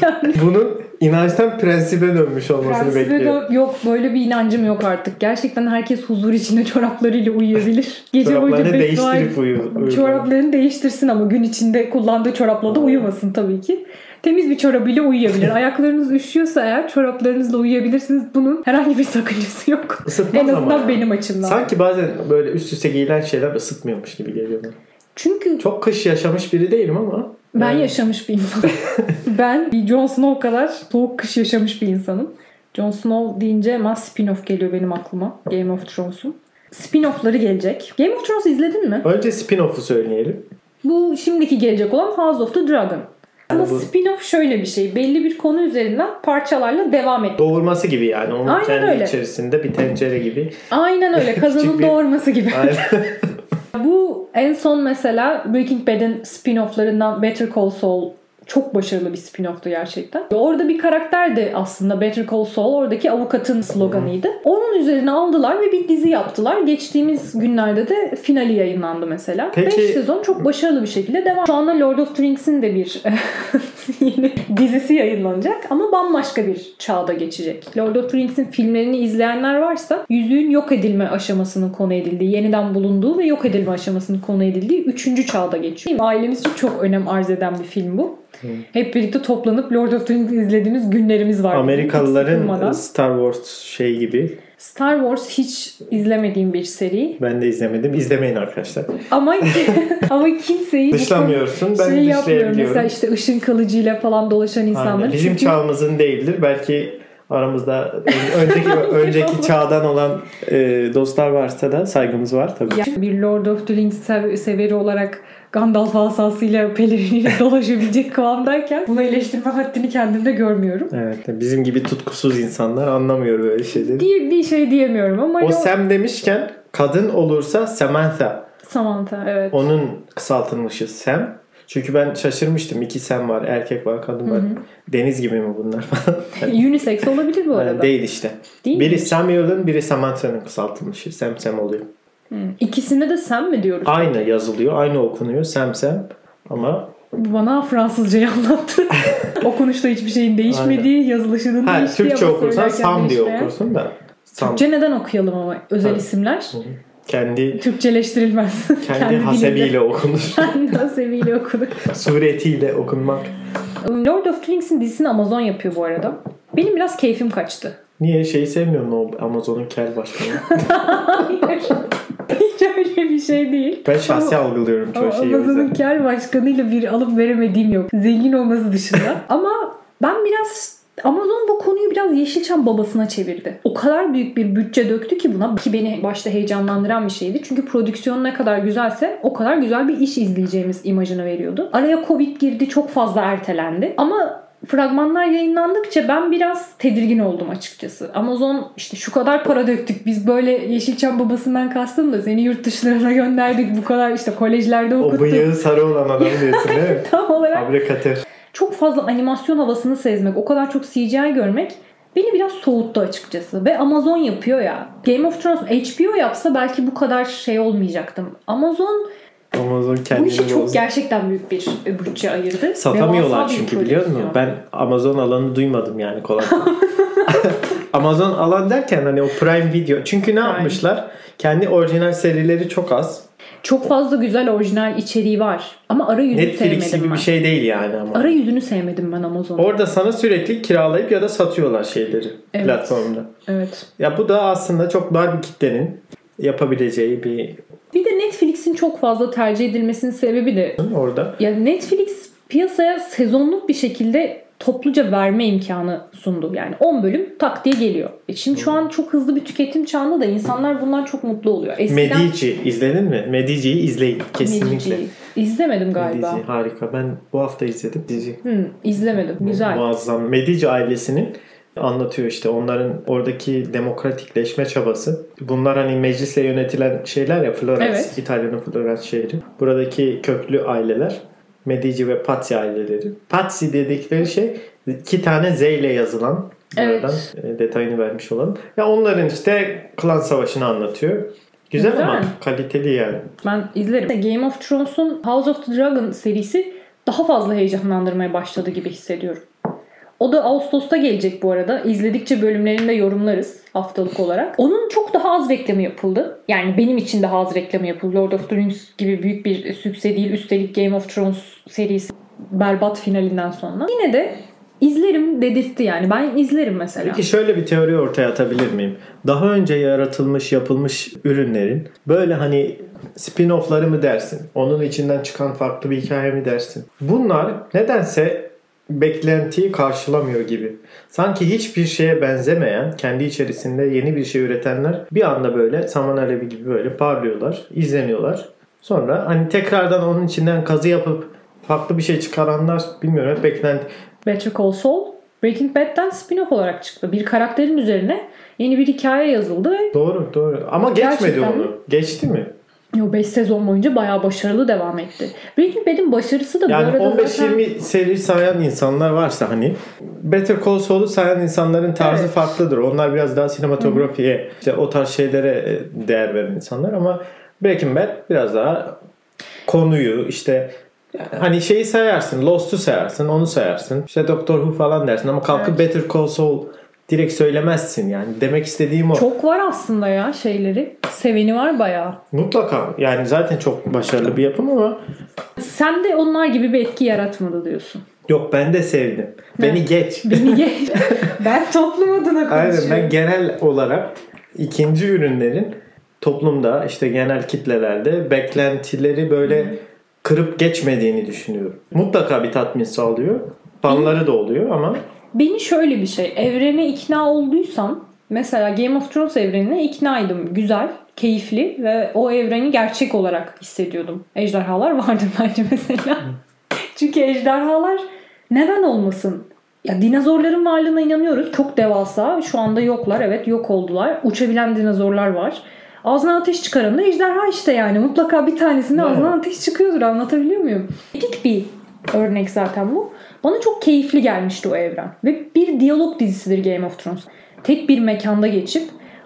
Yani. Bunun inançtan prensibe dönmüş olmasını Prensibe bekliyorum. de- yok böyle bir inancım yok artık. Gerçekten herkes huzur içinde çoraplarıyla uyuyabilir. Gece Çoraplarını değiştirip uyu. uyu. Çoraplarını değiştirsin ama gün içinde kullandığı çorapla da uyumasın tabii ki. Temiz bir çorabıyla uyuyabilir. Ayaklarınız üşüyorsa eğer çoraplarınızla uyuyabilirsiniz. Bunun herhangi bir sakıncası yok. Isıtmaz en ama azından ya. benim açımdan. Sanki bazen böyle üst üste giyilen şeyler ısıtmıyormuş gibi geliyor bana. Çünkü Çok kış yaşamış biri değilim ama. ben yani yaşamış bir insanım. ben bir Jon Snow kadar soğuk kış yaşamış bir insanım. Jon Snow deyince hemen spin-off geliyor benim aklıma. Game of Thrones'un. Spin-off'ları gelecek. Game of Thrones'u izledin mi? Önce spin-off'u söyleyelim. Bu şimdiki gelecek olan House of the Dragon. Yani bu- spin-off şöyle bir şey. Belli bir konu üzerinden parçalarla devam et. Doğurması gibi yani. Onun Aynen kendi öyle. içerisinde bir tencere gibi. Aynen öyle. Kazanın bir- doğurması gibi. Aynen. Bu en son mesela Breaking Bad'in spin-off'larından Better Call Saul çok başarılı bir spin-off'tu gerçekten. Orada bir karakter de aslında Better Call Saul oradaki avukatın sloganıydı. Onun üzerine aldılar ve bir dizi yaptılar. Geçtiğimiz günlerde de finali yayınlandı mesela. Peki- 5 sezon çok başarılı bir şekilde devam. Şu anda Lord of the Rings'in de bir yeni dizisi yayınlanacak ama bambaşka bir çağda geçecek. Lord of the Rings'in filmlerini izleyenler varsa yüzüğün yok edilme aşamasının konu edildiği, yeniden bulunduğu ve yok edilme aşamasının konu edildiği 3. çağda geçiyor. Ailemiz için çok önem arz eden bir film bu. Hep birlikte toplanıp Lord of the Rings izlediğimiz günlerimiz var. Hiç Amerikalıların. Star Wars şey gibi. Star Wars hiç izlemediğim bir seri. Ben de izlemedim. İzlemeyin arkadaşlar. Ama ama kimseyi Dışlamıyorsun. Ben şey yapmıyor. dışlayabiliyorum. Mesela işte ışın kılıcıyla falan dolaşan insanları. Aynen. Bizim Çünkü- çağımızın değildir. Belki aramızda ön- önceki önceki çağdan olan e, dostlar varsa da saygımız var tabii. Ya, bir Lord of the Rings sev- severi olarak Gandalf asasıyla peleriniyle dolaşabilecek kıvamdayken bunu eleştirme haddini kendimde görmüyorum. Evet. Bizim gibi tutkusuz insanlar anlamıyor böyle şeyleri. Diye bir şey diyemiyorum ama O Lord- Sam demişken kadın olursa Samantha. Samantha evet. Onun kısaltılmışı Sam. Çünkü ben şaşırmıştım. İki Sam var. Erkek var, kadın var. Deniz gibi mi bunlar falan. Unisex olabilir bu arada. Değil işte. Değil biri mi? Samuel'ın biri Samantha'nın kısaltılmışı. Sam Sam oluyor. Hı. İkisine de Sam mi diyoruz? Aynı yazılıyor. Aynı okunuyor. Sam Sam. Ama Bu Bana Fransızcayı anlattı. Okunuşta hiçbir şeyin değişmediği, yazılışının ha, değiştiği Türkçe okursan Sam diye okursun da. Sam- Türkçe neden okuyalım ama özel Tabii. isimler? kendi Türkçeleştirilmez. kendi dilinde. hasebiyle okunur. Kendi hasebiyle okuduk. Suretiyle okunmak. Lord of the Rings'in dizisini Amazon yapıyor bu arada. Benim biraz keyfim kaçtı. Niye şeyi sevmiyorum o Amazon'un kel başkanı. Hayır. Hiç öyle bir şey değil. Ben şahsi algılıyorum çoğu Ama şeyi Amazon'un kar başkanıyla bir alıp veremediğim yok. Zengin olması dışında. Ama ben biraz Amazon bu konuyu biraz Yeşilçam babasına çevirdi. O kadar büyük bir bütçe döktü ki buna ki beni başta heyecanlandıran bir şeydi. Çünkü prodüksiyon ne kadar güzelse o kadar güzel bir iş izleyeceğimiz imajını veriyordu. Araya Covid girdi çok fazla ertelendi. Ama fragmanlar yayınlandıkça ben biraz tedirgin oldum açıkçası. Amazon işte şu kadar para döktük biz böyle Yeşilçam babasından kastım da seni yurt dışlarına gönderdik bu kadar işte kolejlerde O okuttuk. bıyığı sarı olan adam diyorsun değil mi? Tam olarak Fabrikatör. çok fazla animasyon havasını sezmek, o kadar çok CGI görmek beni biraz soğuttu açıkçası. Ve Amazon yapıyor ya. Game of Thrones HBO yapsa belki bu kadar şey olmayacaktım. Amazon Amazon bu kendini işe çok bozdu. gerçekten büyük bir bütçe ayırdı. Satamıyorlar çünkü biliyor musun? Ben Amazon alanı duymadım yani kolay. Amazon alan derken hani o Prime Video. Çünkü ne yapmışlar? Kendi orijinal serileri çok az. Çok fazla güzel orijinal içeriği var. Ama arayüzü Netflix sevmedim gibi ben. bir şey değil yani ama. Arayüzünü sevmedim ben Amazon'un. Orada sana sürekli kiralayıp ya da satıyorlar şeyleri Evet. platformda. Evet. Ya bu da aslında çok dar bir kitlenin yapabileceği bir Bir de Netflix'in çok fazla tercih edilmesinin sebebi de orada. Ya Netflix piyasaya sezonluk bir şekilde topluca verme imkanı sundu. Yani 10 bölüm tak diye geliyor. E şimdi şu an çok hızlı bir tüketim çağında da insanlar bundan çok mutlu oluyor. Eskiden Medici izledin mi? Medici'yi izleyin kesinlikle. Medici'yi izlemedim galiba. Medici harika. Ben bu hafta izledim dizi. Hı, izlemedim. Güzel. Muazzam. Medici ailesinin anlatıyor işte onların oradaki demokratikleşme çabası. Bunlar hani meclisle yönetilen şeyler ya Florence, Evet. İtalya'nın Florence şehri. Buradaki köklü aileler Medici ve Pazzi aileleri. Pazzi dedikleri şey iki tane Z ile yazılan Evet. Buradan e, detayını vermiş olalım. Ya onların işte klan savaşını anlatıyor. Güzel, Güzel. ama kaliteli yani. Ben izlerim. Game of Thrones'un House of the Dragon serisi daha fazla heyecanlandırmaya başladı gibi hissediyorum. O da Ağustos'ta gelecek bu arada. İzledikçe bölümlerini de yorumlarız haftalık olarak. Onun çok daha az reklamı yapıldı. Yani benim için daha az reklamı yapıldı. Lord of the Rings gibi büyük bir sükse değil. Üstelik Game of Thrones serisi berbat finalinden sonra. Yine de izlerim dedirtti yani. Ben izlerim mesela. Peki şöyle bir teori ortaya atabilir miyim? Daha önce yaratılmış, yapılmış ürünlerin böyle hani spin-off'ları mı dersin? Onun içinden çıkan farklı bir hikaye mi dersin? Bunlar nedense beklentiyi karşılamıyor gibi. Sanki hiçbir şeye benzemeyen, kendi içerisinde yeni bir şey üretenler bir anda böyle saman alevi gibi böyle parlıyorlar, izleniyorlar. Sonra hani tekrardan onun içinden kazı yapıp farklı bir şey çıkaranlar bilmiyorum hep beklenti. Better Call Saul Breaking Bad'den spin-off olarak çıktı. Bir karakterin üzerine yeni bir hikaye yazıldı ve Doğru doğru ama geçmedi Gerçekten onu. Geçti mi? O 5 sezon boyunca bayağı başarılı devam etti. Breaking Bad'in başarısı da bu Yani arada zaten 15-20 seri sayan insanlar varsa hani Better Call Saul'u sayan insanların tarzı Evet. farklıdır. Onlar biraz daha sinematografiye, işte o tarz şeylere e, değer veren insanlar ama Breaking Bad biraz daha konuyu işte hani şeyi sayarsın, Lost'u sayarsın, onu sayarsın. İşte Doctor Who falan dersin ama kalkıp Better Call Saul direkt söylemezsin yani. Demek istediğim o. çok var aslında ya şeyleri. Seveni var bayağı. Mutlaka. Yani zaten çok başarılı bir yapım ama Sen de onlar gibi bir etki yaratmadı diyorsun. yok ben de sevdim. Beni geç. Beni geç. ben toplum adına Aynen konuşuyorum. ben genel olarak ikinci ürünlerin toplumda işte genel kitlelerde beklentileri böyle kırıp geçmediğini düşünüyorum. Mutlaka bir tatmin sağlıyor. Fanları da oluyor ama Beni şöyle bir şey. Evrene ikna olduysam mesela Game of Thrones evrenine iknaydım. Güzel, keyifli ve o evreni gerçek olarak hissediyordum. Ejderhalar vardı bence mesela. Çünkü ejderhalar neden olmasın? Ya dinozorların varlığına inanıyoruz. Çok devasa. Şu anda yoklar. Evet yok oldular. Uçabilen dinozorlar var. Ağzından ateş çıkaran da ejderha işte yani. Mutlaka bir tanesinde ağzından ateş çıkıyordur. Anlatabiliyor muyum? Etik bir örnek zaten bu. Bana çok keyifli gelmişti o evren. Ve bir diyalog dizisidir Game of Thrones. Tek bir mekanda geçip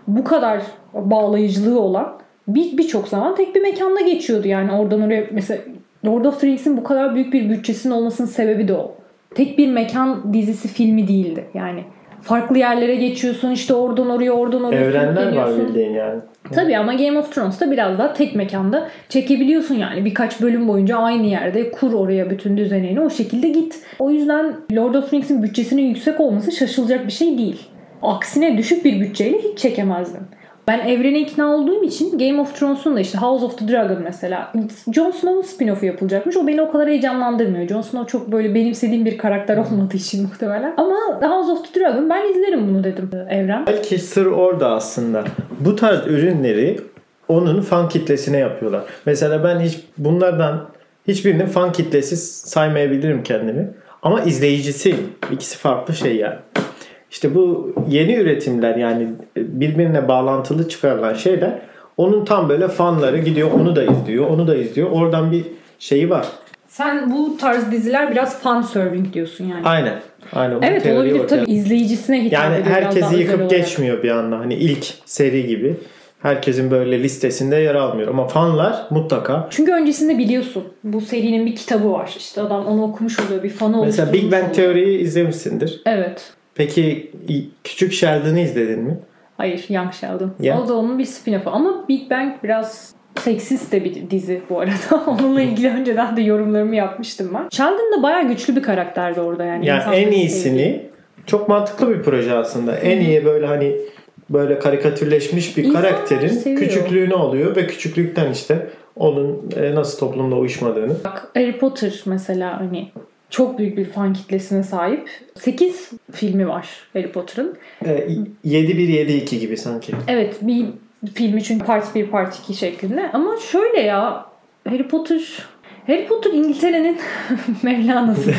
bu kadar bağlayıcılığı olan bir birçok zaman tek bir mekanda geçiyordu. Yani oradan oraya mesela Lord of the Rings'in bu kadar büyük bir bütçesinin olmasının sebebi de o. Tek bir mekan dizisi filmi değildi. Yani farklı yerlere geçiyorsun. işte oradan oraya oradan oraya Evrenler var bildiğin yani. Tabii ama Game of Thrones'ta biraz daha tek mekanda çekebiliyorsun yani. Birkaç bölüm boyunca aynı yerde kur oraya bütün düzenini o şekilde git. O yüzden Lord of the Rings'in bütçesinin yüksek olması şaşılacak bir şey değil. Aksine düşük bir bütçeyle hiç çekemezdin. Ben evrene ikna olduğum için Game of Thrones'un da işte House of the Dragon mesela Jon Snow'un spin-off'u yapılacakmış. O beni o kadar heyecanlandırmıyor. Jon Snow çok böyle benimsediğim bir karakter olmadığı için muhtemelen. Ama House of the Dragon ben izlerim bunu dedim evren. Belki sır orada aslında. Bu tarz ürünleri onun fan kitlesine yapıyorlar. Mesela ben hiç bunlardan hiçbirinin fan kitlesi saymayabilirim kendimi. Ama izleyicisiyim. İkisi farklı şey yani. İşte bu yeni üretimler yani birbirine bağlantılı çıkarılan şeyler onun tam böyle fanları gidiyor onu da izliyor onu da izliyor. Oradan bir şeyi var. Sen bu tarz diziler biraz fan serving diyorsun yani. Aynen. Aynen. Evet olabilir ortaya- tabii izleyicisine hitap Yani ediyor daha herkesi yıkıp olarak. geçmiyor bir anda. Hani ilk seri gibi. Herkesin böyle listesinde yer almıyor. Ama fanlar mutlaka. Çünkü öncesinde biliyorsun bu serinin bir kitabı var. İşte adam onu okumuş oluyor bir fanı Mesela oluşturmuş Big Bang oluyor. Theory'yi izlemişsindir. Evet. Peki Küçük Sheldon'ı izledin mi? Hayır Young Sheldon. Ya. O da onun bir spin-off'ı. Ama Big Bang biraz seksist de bir dizi bu arada. Onunla ilgili önceden de yorumlarımı yapmıştım ben. Sheldon da bayağı güçlü bir karakterdi orada yani. Yani en iyisini sevdiği. çok mantıklı bir proje aslında. En iyi böyle hani böyle karikatürleşmiş bir İnsanlar karakterin seviyor. küçüklüğünü alıyor ve küçüklükten işte onun e, nasıl toplumda uyuşmadığını. Bak Harry Potter mesela hani çok büyük bir fan kitlesine sahip. 8 filmi var Harry Potter'ın. E, 7-1-7-2 gibi sanki. Evet bir filmi çünkü part 1 part 2 şeklinde. Ama şöyle ya Harry Potter Harry Potter İngiltere'nin Mevlana'sıdır.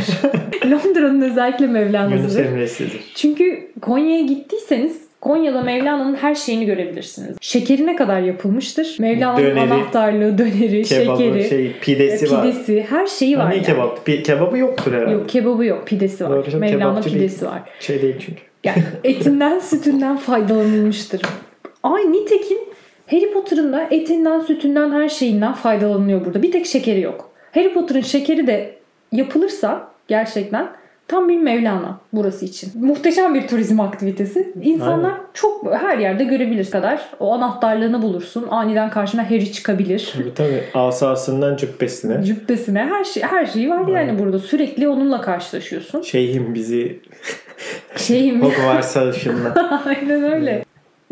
Londra'nın özellikle Yunus Mevlana'sıdır. Emre'sidir. Çünkü Konya'ya gittiyseniz Konya'da Mevlana'nın her şeyini görebilirsiniz. Şekerine kadar yapılmıştır. Mevlana'nın Döneri, anahtarlığı, döneri, Kebabı, şekeri, şey, pidesi, var. pidesi, her şeyi var. Ne yani. kebap? Pi- kebabı yoktur herhalde. Yok kebabı yok, pidesi var. Doğru Mevlana kebapçı değil. pidesi var. Şey değil çünkü. Yani etinden sütünden faydalanılmıştır. Ay nitekim Harry Potter'ın da etinden sütünden her şeyinden faydalanılıyor burada. Bir tek şekeri yok. Harry Potter'ın şekeri de yapılırsa gerçekten tam bir Mevlana burası için. Muhteşem bir turizm aktivitesi. İnsanlar Aynen. çok her yerde görebilir kadar o anahtarlığını bulursun. Aniden karşına Harry çıkabilir. Tabii tabii. Asasından cübbesine. Cübbesine her şey her şey var yani burada. Sürekli onunla karşılaşıyorsun. Şeyhim bizi Şeyim Hogwarts'a ışınla. Aynen öyle.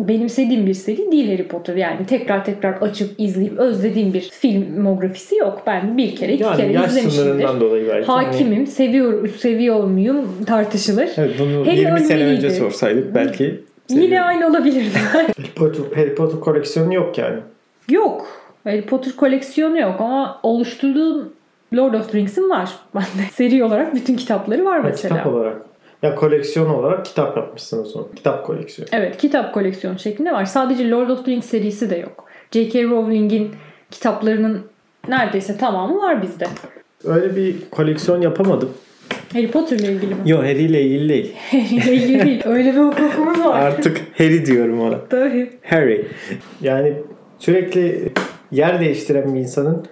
Benimsediğim bir seri değil Harry Potter. Yani tekrar tekrar açıp izleyip özlediğim bir filmografisi yok. Ben bir kere iki Yani kere yaş izlemişimdir. sınırından dolayı belki. Hani- Hakimim. Seviyor, seviyor muyum tartışılır. Evet, bunu Harry 20 sene önce sorsaydık belki. Yine aynı olabilirdi. Harry Potter, Harry Potter koleksiyonu yok yani. yok. Harry Potter koleksiyonu yok ama oluşturduğum Lord of the Rings'in var. Bende seri olarak bütün kitapları var Ha, mesela. kitap olarak. Ya koleksiyon olarak kitap yapmışsınız onu. Kitap koleksiyonu. Evet kitap koleksiyonu şeklinde var. Sadece Lord of the Rings serisi de yok. J.K. Rowling'in kitaplarının neredeyse tamamı var bizde. Öyle bir koleksiyon yapamadım. Harry Potter'la ilgili mi? Yok Harry ile ilgili değil. Harry'le ilgili değil. Öyle bir hukukumuz var. Artık Harry diyorum ona. Tabii. Harry. Yani sürekli yer değiştiren bir insanın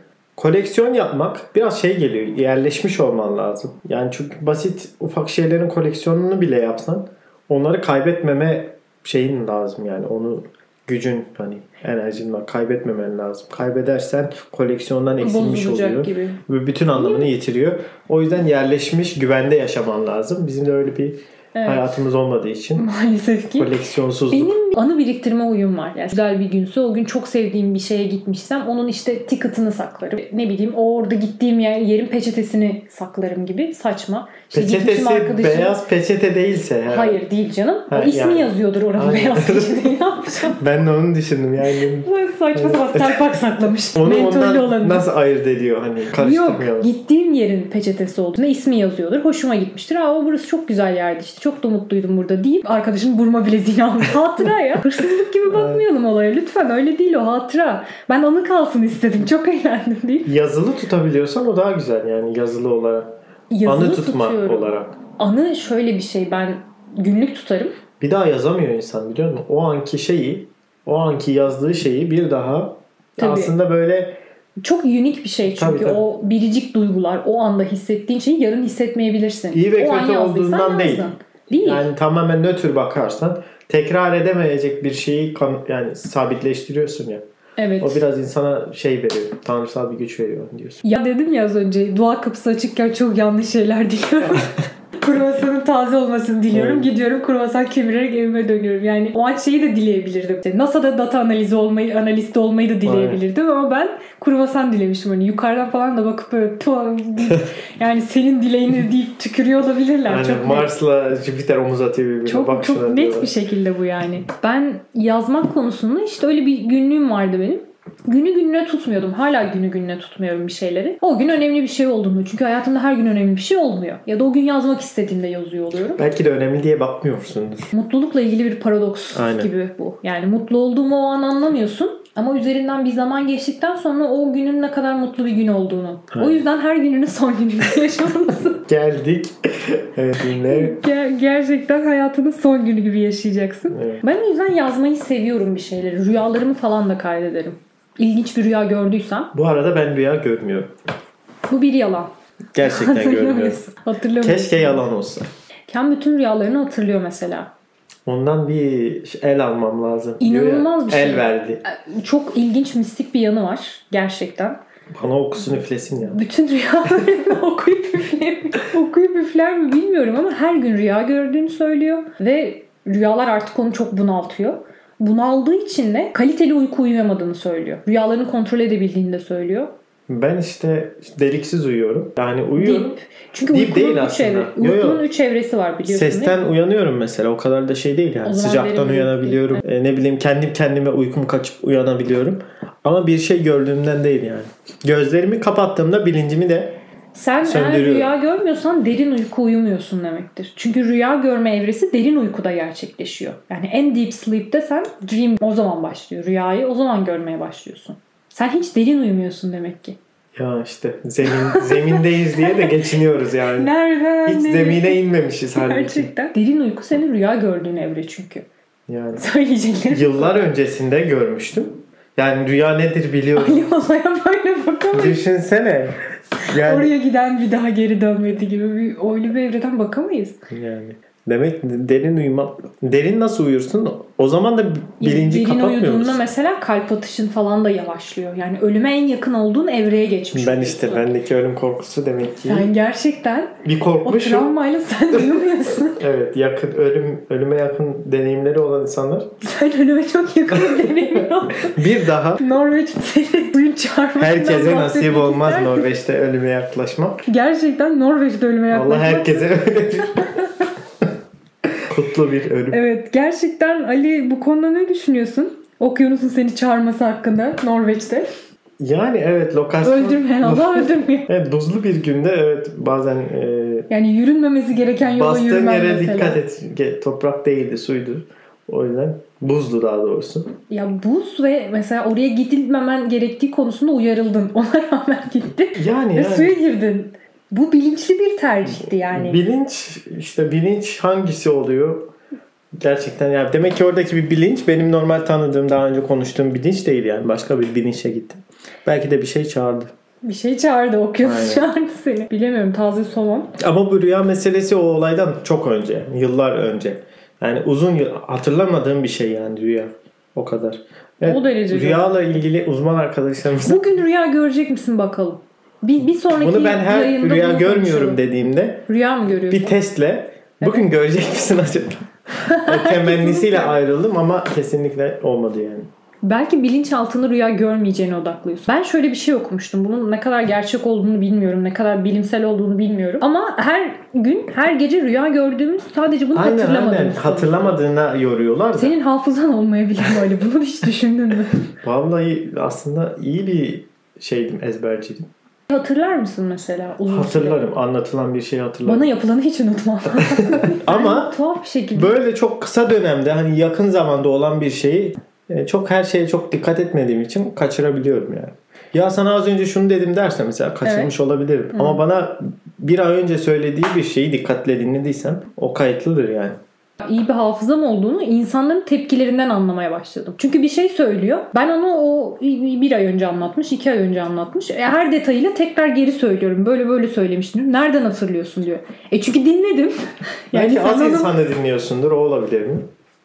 koleksiyon yapmak biraz şey geliyor. Yerleşmiş olman lazım. Yani çünkü basit ufak şeylerin koleksiyonunu bile yapsan onları kaybetmeme şeyin lazım yani. Onu gücün hani enerjin var. Kaybetmemen lazım. Kaybedersen koleksiyondan eksilmiş Bozulacak oluyor. gibi. Ve bütün anlamını yitiriyor. O yüzden yerleşmiş güvende yaşaman lazım. Bizim de öyle bir Evet. hayatımız olmadığı için Maalesef ki. koleksiyonsuzluk. Benim anı biriktirme huyum var. Yani güzel bir günse o gün çok sevdiğim bir şeye gitmişsem onun işte ticket'ını saklarım. Ne bileyim o orada gittiğim yer, yerin peçetesini saklarım gibi saçma. İşte Peçetesi arkadaşım- beyaz peçete değilse. herhalde. Hayır değil canım. Ha, o ismi yani. yazıyordur oranın Aynen. beyaz peçeteyi. Ne yapacağım? Ben de onu düşündüm yani. Saçma sapan serpak saklamış. Onu Mentollü olanı. nasıl ayırt ediyor hani Yok karıştırmayalım. gittiğim yerin peçetesi olduğunda ismi yazıyordur. Hoşuma gitmiştir. Aa o burası çok güzel yerdi işte. Çok da mutluydum burada deyip arkadaşın burma bileziğini almış. Hatıra ya. Hırsızlık gibi bakmayalım olaya. Lütfen öyle değil o hatıra. Ben anı kalsın istedim. Çok eğlendim deyip. Yazılı tutabiliyorsan o daha güzel yani yazılı olarak. Yazılı anı tutma tutuyorum. olarak. Anı şöyle bir şey. Ben günlük tutarım. Bir daha yazamıyor insan biliyor musun? O anki şeyi, o anki yazdığı şeyi bir daha Tabii. aslında böyle Çok unik bir şey çünkü Tabii, tabii. o biricik duygular o anda hissettiğin şeyi yarın hissetmeyebilirsin. iyi ve o an kötü yazdıysan olduğundan değil. yazdın. Değil. Yani tamamen nötr bakarsan tekrar edemeyecek bir şeyi yani sabitleştiriyorsun ya. Evet. O biraz insana şey veriyor. Tanrısal bir güç veriyor diyorsun. Ya dedim ya az önce dua kapısı açıkken çok yanlış şeyler diliyorum. Kruvasanın taze olmasını diliyorum. Evet. Gidiyorum kruvasan kemirerek evime dönüyorum. Yani o an şeyi de dileyebilirdim. İşte NASA'da data analizi olmayı, analiste olmayı da dileyebilirdim ama ben kruvasan dilemiştim. Hani yukarıdan falan da bakıp böyle yani senin dileğini deyip tükürüyor olabilirler. Yani çok. Mars'la Jüpiter omuz atıyor birbirine. Çok çok net diyorlar. bir şekilde bu yani. Ben yazmak konusunda işte öyle bir günlüğüm vardı benim. Günü gününe tutmuyordum. Hala günü gününe tutmuyorum bir şeyleri. O gün önemli bir şey olduğunu. Çünkü hayatımda her gün önemli bir şey olmuyor. Ya da o gün yazmak istediğimde yazıyor oluyorum. Belki de önemli diye bakmıyorsundur. Mutlulukla ilgili bir paradoks Aynen. gibi bu. Yani mutlu olduğumu o an anlamıyorsun. Ama üzerinden bir zaman geçtikten sonra o günün ne kadar mutlu bir gün olduğunu. O Aynen. yüzden her gününü son gününde yaşamalısın. Geldik. evet yine. Ger- gerçekten hayatının son günü gibi yaşayacaksın. Evet. Ben o yüzden yazmayı seviyorum bir şeyleri. Rüyalarımı falan da kaydederim. İlginç bir rüya gördüysem Bu arada ben rüya görmüyorum. bu bir yalan. Gerçekten görmüyorum. musun? Keşke yalan olsa. Ken bütün rüyalarını hatırlıyor mesela. Ondan bir el almam lazım. Diyor ya, İnanılmaz bir şey. El verdi. Çok ilginç mistik bir yanı var gerçekten. Bana okusun üflesin ya. Bütün rüyalarını okuyup üfler okuyup üfler mi bilmiyorum ama her gün rüya gördüğünü söylüyor ve rüyalar artık onu çok bunaltıyor. Bunaldığı için de kaliteli uyku uyuyamadığını söylüyor. Rüyalarını kontrol edebildiğini de söylüyor. Ben işte deliksiz uyuyorum. Yani uyuyorum. Deyip, çünkü Deyip uykunun değil aslında. evre, Yo, yo. uykunun üç evresi var biliyorsun? Sesten uyanıyorum mesela. O kadar da şey değil yani. Sıcaktan uyanabiliyorum. E, ne bileyim kendim kendime uykum kaçıp uyanabiliyorum. Ama bir şey gördüğümden değil yani. Gözlerimi kapattığımda bilincimi de Sen eğer rüya görmüyorsan derin uyku uyumuyorsun demektir. Çünkü rüya görme evresi derin uykuda gerçekleşiyor. Yani en deep sleep'te sen dream o zaman başlıyor. Rüyayı o zaman görmeye başlıyorsun. Sen hiç derin uyumuyorsun demek ki. ya işte zemin zemindeyiz diye de geçiniyoruz yani. Nereden? Hiç zemine inmemişiz halbuki. Gerçekten. Derin uyku senin rüya gördüğün evre çünkü. Yani Söyleyeceklerim. yıllar öncesinde görmüştüm. Yani rüya nedir biliyorum. Ali olaya böyle bakamayız. Düşünsene. Yani, Oraya giden bir daha geri dönmedi gibi bir öyle bir evreden bakamayız. yani. Demek derin uyumak. Derin nasıl uyursun? O zaman da bilinci Derin kapatmıyor uyuduğunda musun? mesela kalp atışın falan da yavaşlıyor. Yani ölüme en yakın olduğun evreye geçmiş Ben oluyorsun. işte bendeki ölüm korkusu demek ki Sen gerçekten bir o korkmuşum. travmayla sen uyumuyorsun. Evet yakın ölüm ölüme yakın deneyimleri olan insanlar sen ölüme çok yakın bir deneyim aldın. bir daha Norveç'in seni suyun çarpmasından herkese nasip olmaz? Norveç'te ölüme yaklaşmak. Gerçekten Norveç'te ölüme yaklaşmak. Allah herkese öyle kutlu bir ölüm. Evet gerçekten Ali bu konuda ne düşünüyorsun? Okyanusun seni çağırması hakkında Norveç'te. Yani evet lokasyon Öldürmeyen Allah öldürmüyor. Evet buzlu bir günde evet bazen e, Yani yürünmemesi gereken yola bastığın yürümen yere mesela. dikkat et. Toprak değildi suydu. O yüzden buzlu daha doğrusu. Ya buz ve mesela oraya gidilmemen gerektiği konusunda uyarıldın. Ona rağmen gittin Yani ve yani. suya girdin. Bu bilinçli bir tercihti yani. Bilinç işte bilinç hangisi oluyor? Gerçekten yani demek ki oradaki bir bilinç benim normal tanıdığım daha önce konuştuğum bilinç değil yani başka bir bilinçe gittim. Belki de bir şey çağırdı. Bir şey çağırdı. Okyanus çağırdı seni. Bilemiyorum taze somon. Ama bu rüya meselesi o olaydan çok önce, yıllar önce. Yani uzun yıl hatırlamadığım bir şey yani rüya. O kadar. Evet, O derece Rüyayla ilgili uzman arkadaşlarımız Bugün rüya görecek misin bakalım? Bir, bir sonraki bunu ben her rüya görmüyorum dediğimde Rüya mı görüyorsun? bir testle bugün görecek misin acaba? Temennisiyle ayrıldım ama kesinlikle olmadı yani. Belki bilinçaltını rüya görmeyeceğine odaklıyorsun. Ben şöyle bir şey okumuştum. Bunun ne kadar gerçek olduğunu bilmiyorum. Ne kadar bilimsel olduğunu bilmiyorum. Ama her gün, her gece rüya gördüğümüz sadece bunu Aynen hatırlamadığımız. aynen hatırlamadığına yoruyorlar da. Senin hafızan olmayabilir böyle. Bunu hiç düşündün mü? Vallahi aslında iyi bir şeydim ezberciydim. Hatırlar mısın mesela uzun süre? Hatırlarım anlatılan bir şeyi hatırlarım. Bana yapılanı hiç unutmam. Ama Yani tuhaf bir şekilde. Böyle çok kısa dönemde hani yakın zamanda olan bir şeyi e, çok her şeye çok dikkat etmediğim için kaçırabiliyorum yani. Ya sana az önce şunu dedim derse mesela kaçırmış olabilirim. Ama bana bir ay önce söylediği bir şeyi dikkatle dinlediysem o kayıtlıdır yani. İyi bir hafızam olduğunu insanların tepkilerinden anlamaya başladım. Çünkü bir şey söylüyor. Ben onu o bir ay önce anlatmış, iki ay önce anlatmış. E, her detayıyla tekrar geri söylüyorum. Böyle böyle söylemiştim. Nereden hatırlıyorsun diyor. E çünkü dinledim. Belki az insanı dinliyorsundur. O olabilir mi?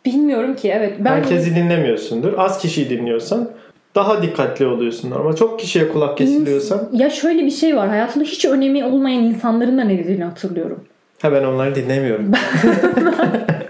Bilmiyorum ki evet. Ben Herkesi dinlemiyorsundur. Az kişiyi dinliyorsan daha dikkatli oluyorsun. Ama çok kişiye kulak kesiliyorsan ya şöyle bir şey var. Hayatımda hiç önemi olmayan insanların da ne dediğini hatırlıyorum. ha ben onları dinlemiyorum.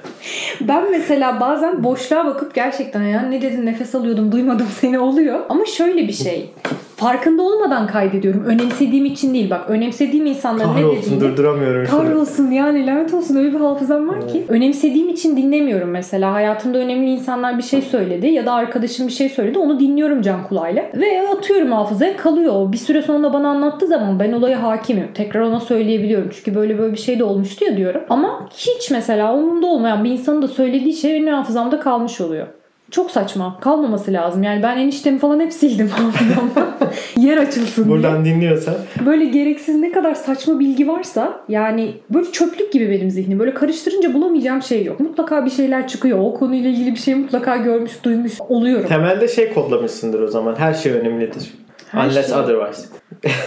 Ben mesela bazen boşluğa bakıp gerçekten ya ne dedin nefes alıyordum duymadım seni oluyor. Ama şöyle bir şey. Farkında olmadan kaydediyorum. Önemsediğim için değil. Bak önemsediğim insanların ne Kahrolsun dediğini durduramıyorum. Kahrolsun yani lanet olsun öyle bir hafızam var ki. Önemsediğim için dinlemiyorum mesela. Hayatımda önemli insanlar bir şey söyledi ya da arkadaşım bir şey söyledi. Onu dinliyorum can kulağıyla. Ve atıyorum hafızaya kalıyor. Bir süre sonra bana anlattığı zaman ben olaya hakimim. Tekrar ona söyleyebiliyorum. Çünkü böyle böyle bir şey de olmuştu ya diyorum. Ama hiç mesela umurumda olmayan bir insanın da söylediği şey benim hafızamda kalmış oluyor. Çok saçma. Kalmaması lazım. Yani ben eniştemi falan hep sildim hafızamdan. Yer açılsın diye Buradan dinliyorsan böyle gereksiz ne kadar saçma bilgi varsa yani böyle çöplük gibi benim zihnim. Böyle karıştırınca bulamayacağım şey yok. Mutlaka bir şeyler çıkıyor. O konuyla ilgili bir şey mutlaka görmüş, duymuş oluyorum. temelde şey kodlamışsındır o zaman. Her şey önemlidir. Her Unless şey. otherwise.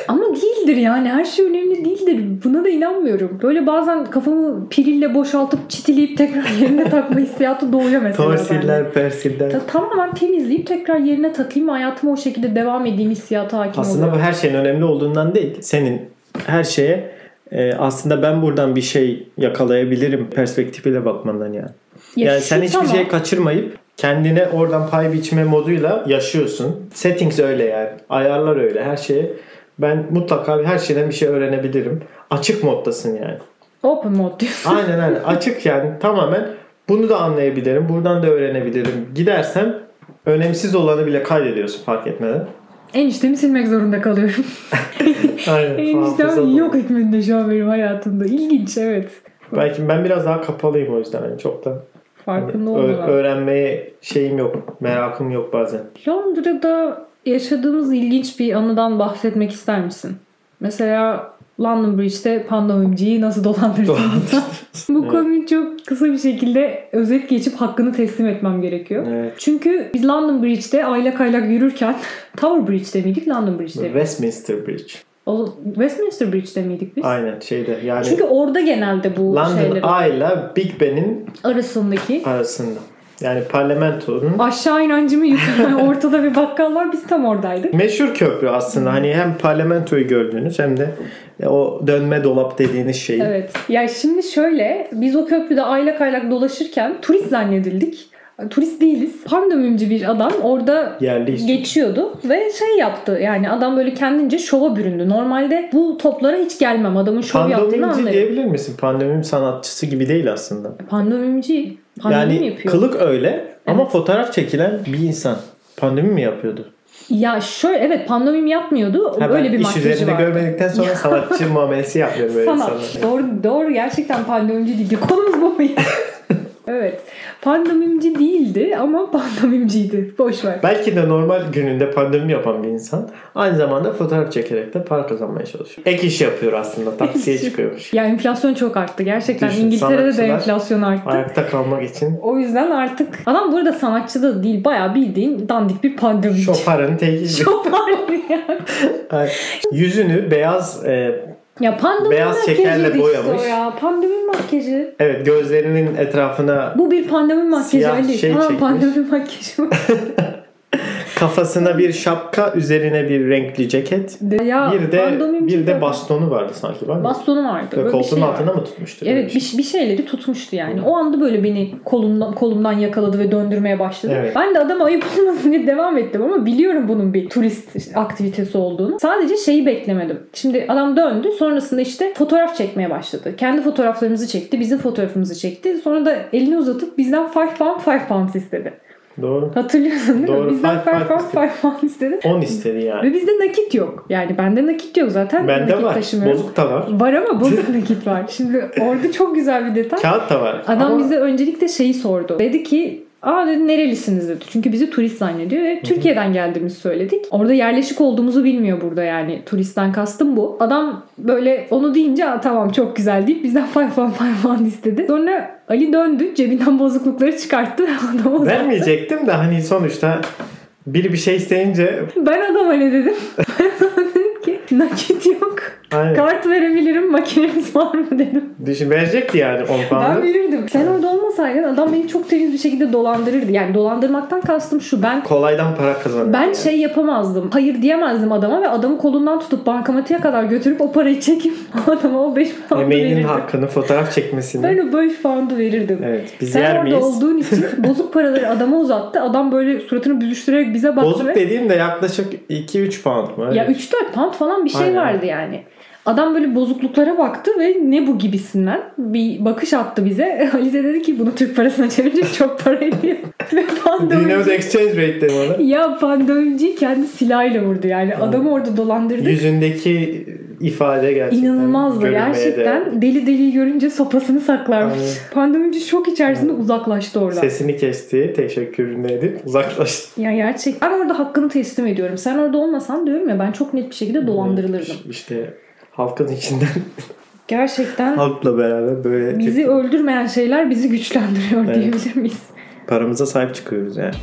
Ama değildir yani. Her şey önemli değildir. Buna da inanmıyorum. Böyle bazen kafamı pirille boşaltıp çitileyip tekrar yerine takma hissiyatı doğuyor mesela. Torsiller, persiller. Ta- Tamamen temizleyip tekrar yerine takayım. Hayatıma o şekilde devam edeyim hissiyatı hakim Aslında oluyor. bu her şeyin önemli olduğundan değil. Senin her şeye e, aslında ben buradan bir şey yakalayabilirim perspektifiyle bakmandan yani. Ya yani sen hiçbir tamam. şey kaçırmayıp kendine oradan pay biçme moduyla yaşıyorsun. Settings öyle yani. Ayarlar öyle her şeye. Ben mutlaka her şeyden bir şey öğrenebilirim. Açık moddasın yani. Open mode diyorsun. Aynen aynen. Açık yani tamamen bunu da anlayabilirim. Buradan da öğrenebilirim. Gidersem önemsiz olanı bile kaydediyorsun fark etmeden. Eniştemi silmek zorunda kalıyorum. Aynen. Eniştem yok ekmeninde şu an benim hayatımda. İlginç evet. Belki ben biraz daha kapalıyım o yüzden. Yani çok da Farkında ö- olmadan. öğrenmeye şeyim yok. Merakım yok bazen. Londra'da yaşadığımız ilginç bir anıdan bahsetmek ister misin? Mesela London Bridge'de pandemimciyi nasıl dolandırdığımızda. Bu Evet. konuyu çok kısa bir şekilde özet geçip hakkını teslim etmem gerekiyor. Evet. Çünkü biz London Bridge'de aylak aylak yürürken Tower Bridge'de miydik London Bridge'de miydik? Westminster Bridge. O, Westminster Bridge'de miydik biz? Aynen şeyde yani Çünkü orada genelde bu London şeyler Eye ile Big Ben'in arasındaki arasında. Yani parlamentonun aşağı inancımı yukarı ortada bir bakkal var biz tam oradaydık. meşhur köprü aslında. Hani hem parlamentoyu gördüğünüz hem de o dönme dolap dediğiniz şeyi. Evet. Ya şimdi şöyle biz o köprüde aylak aylak dolaşırken turist zannedildik. Turist değiliz. Pandemimci bir adam orada Yerli istiyor. geçiyordu ve şey yaptı. Yani adam böyle kendince şova büründü. Normalde bu toplara hiç gelmem. Adamın şov yaptığını Pandemimci anlarım. diyebilir misin? Pandemim sanatçısı gibi değil aslında. Pandemimci. Pandemi mi yani yapıyor? kılık öyle ama Evet. fotoğraf çekilen bir insan. Pandemi mi yapıyordu? Ya şöyle evet pandemim yapmıyordu. Ha, Öyle bir iş makyajı üzerinde vardı. görmedikten sonra sanatçı muamelesi yapıyorum böyle Sanat. insanlara. Doğru, doğru gerçekten pandemimci değil. Konumuz bu mu? evet. Pandemimci değildi ama pandemimciydi. Boş ver. Belki de normal gününde pandemi yapan bir insan aynı zamanda fotoğraf çekerek de para kazanmaya çalışıyor. Ek iş yapıyor aslında. Taksiye çıkıyormuş. Ya enflasyon çok arttı. Gerçekten Düşün, İngiltere'de de enflasyon arttı. Ayakta kalmak için O yüzden artık adam burada sanatçı da değil. Bayağı bildiğin dandik bir pandemimci. şoparın teki. Şopar ya. Yüzünü beyaz e, Ya pandemi Beyaz şekerle işte boyamış. o ya. Pandemi makyajı. evet gözlerinin etrafına Bu bir pandemi makyajı Siyah Ali. şey tamam çekmiş. pandemi makyajı. kafasına bir şapka üzerine bir renkli ceket ya bir de bir de bastonu vardı sanki var mı? bastonu vardı. Böyle koltuğun şey altına vardı. mı tutmuştu? Evet bir bir, şey? şeyleri tutmuştu yani. O anda böyle beni kolumdan kolumdan yakaladı ve döndürmeye başladı. Evet. Ben de adam ayıp olmasın diye devam ettim ama biliyorum bunun bir turist aktivitesi olduğunu. Sadece şeyi beklemedim. Şimdi adam döndü sonrasında işte fotoğraf çekmeye başladı. Kendi fotoğraflarımızı çekti, bizim fotoğrafımızı çekti. Sonra da elini uzatıp bizden 5 pound 5 pounds istedi. Doğru. Hatırlıyorsun değil Doğru, mi? Bizden five 5 pound pound 5 pound istedi. 10 istedi yani. Ve bizde nakit yok. Yani bende nakit yok zaten. Bende nakit var. taşımıyorum. Bozuk da var. Var ama bozuk nakit var. Şimdi orada çok güzel bir detay. Kağıt da var. Adam Ama bize öncelikle şeyi sordu. Dedi ki Aa dedi nerelisiniz dedi. Çünkü bizi turist zannediyor ve Türkiye'den geldiğimizi söyledik. Orada yerleşik olduğumuzu bilmiyor burada yani. Turistten kastım bu. Adam böyle onu deyince tamam çok güzel deyip bizden fay falan fay falan istedi. Sonra Ali döndü cebinden bozuklukları çıkarttı. Adama. Vermeyecektim de hani sonuçta biri bir şey isteyince Ben adama ne dedim? Ben adama dedim ki nakit yok. aynen. Kart verebilirim makineniz var mı dedim. Düşün verecekti yani 10 Ben pound'u. verirdim. Sen orada olmasaydın adam beni çok temiz bir şekilde dolandırırdı. Yani dolandırmaktan kastım şu ben Kolaydan para kazanıyor. ben yani. şey yapamazdım. Hayır diyemezdim adama ve adamı kolundan tutup bankamatiğe kadar götürüp o parayı çekip adama o 5 pound'u Emeğinin verirdim. hakkını fotoğraf çekmesini. Ben o 5 pound'u verirdim. Evet biz Sen yer orada miyiz? olduğun için bozuk paraları adama uzattı. Adam böyle suratını büzüştürerek bize baktı Bozuk ve dediğim de yaklaşık 2-3 pound mu? Öyle. ya 3-4 pound falan bir şey Aynen. vardı yani. Adam böyle bozukluklara baktı ve ne bu gibisinden bir bakış attı bize. Ali de dedi ki bunu Türk parasına çevirecek çok para ediyor. ve pandemci, the exchange rate dedim ona. ya pandemci kendi silahıyla vurdu yani. Adamı orada dolandırdı. Yüzündeki ifade gerçekten İnanılmazdı gerçekten. Deli deli görünce sopasını saklarmış. Aynen. Pandemci şok içerisinde uzaklaştı oradan. Sesini kesti, teşekkürünü edip uzaklaştı. Ya gerçekten. Ben orada hakkını teslim ediyorum. Sen orada olmasan diyorum ya ben çok net bir şekilde dolandırılırdım. İşte halkın içinden Gerçekten halkla beraber böyle bizi öldürmeyen şeyler bizi güçlendiriyor Evet. diyebilir miyiz? paramıza sahip çıkıyoruz yani.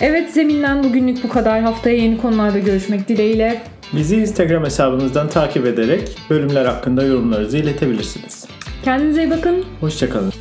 Evet Zemin'den bugünlük bu kadar. Haftaya yeni konularda görüşmek dileğiyle. Bizi Instagram hesabımızdan takip ederek bölümler hakkında yorumlarınızı iletebilirsiniz. Kendinize iyi bakın. Hoşçakalın.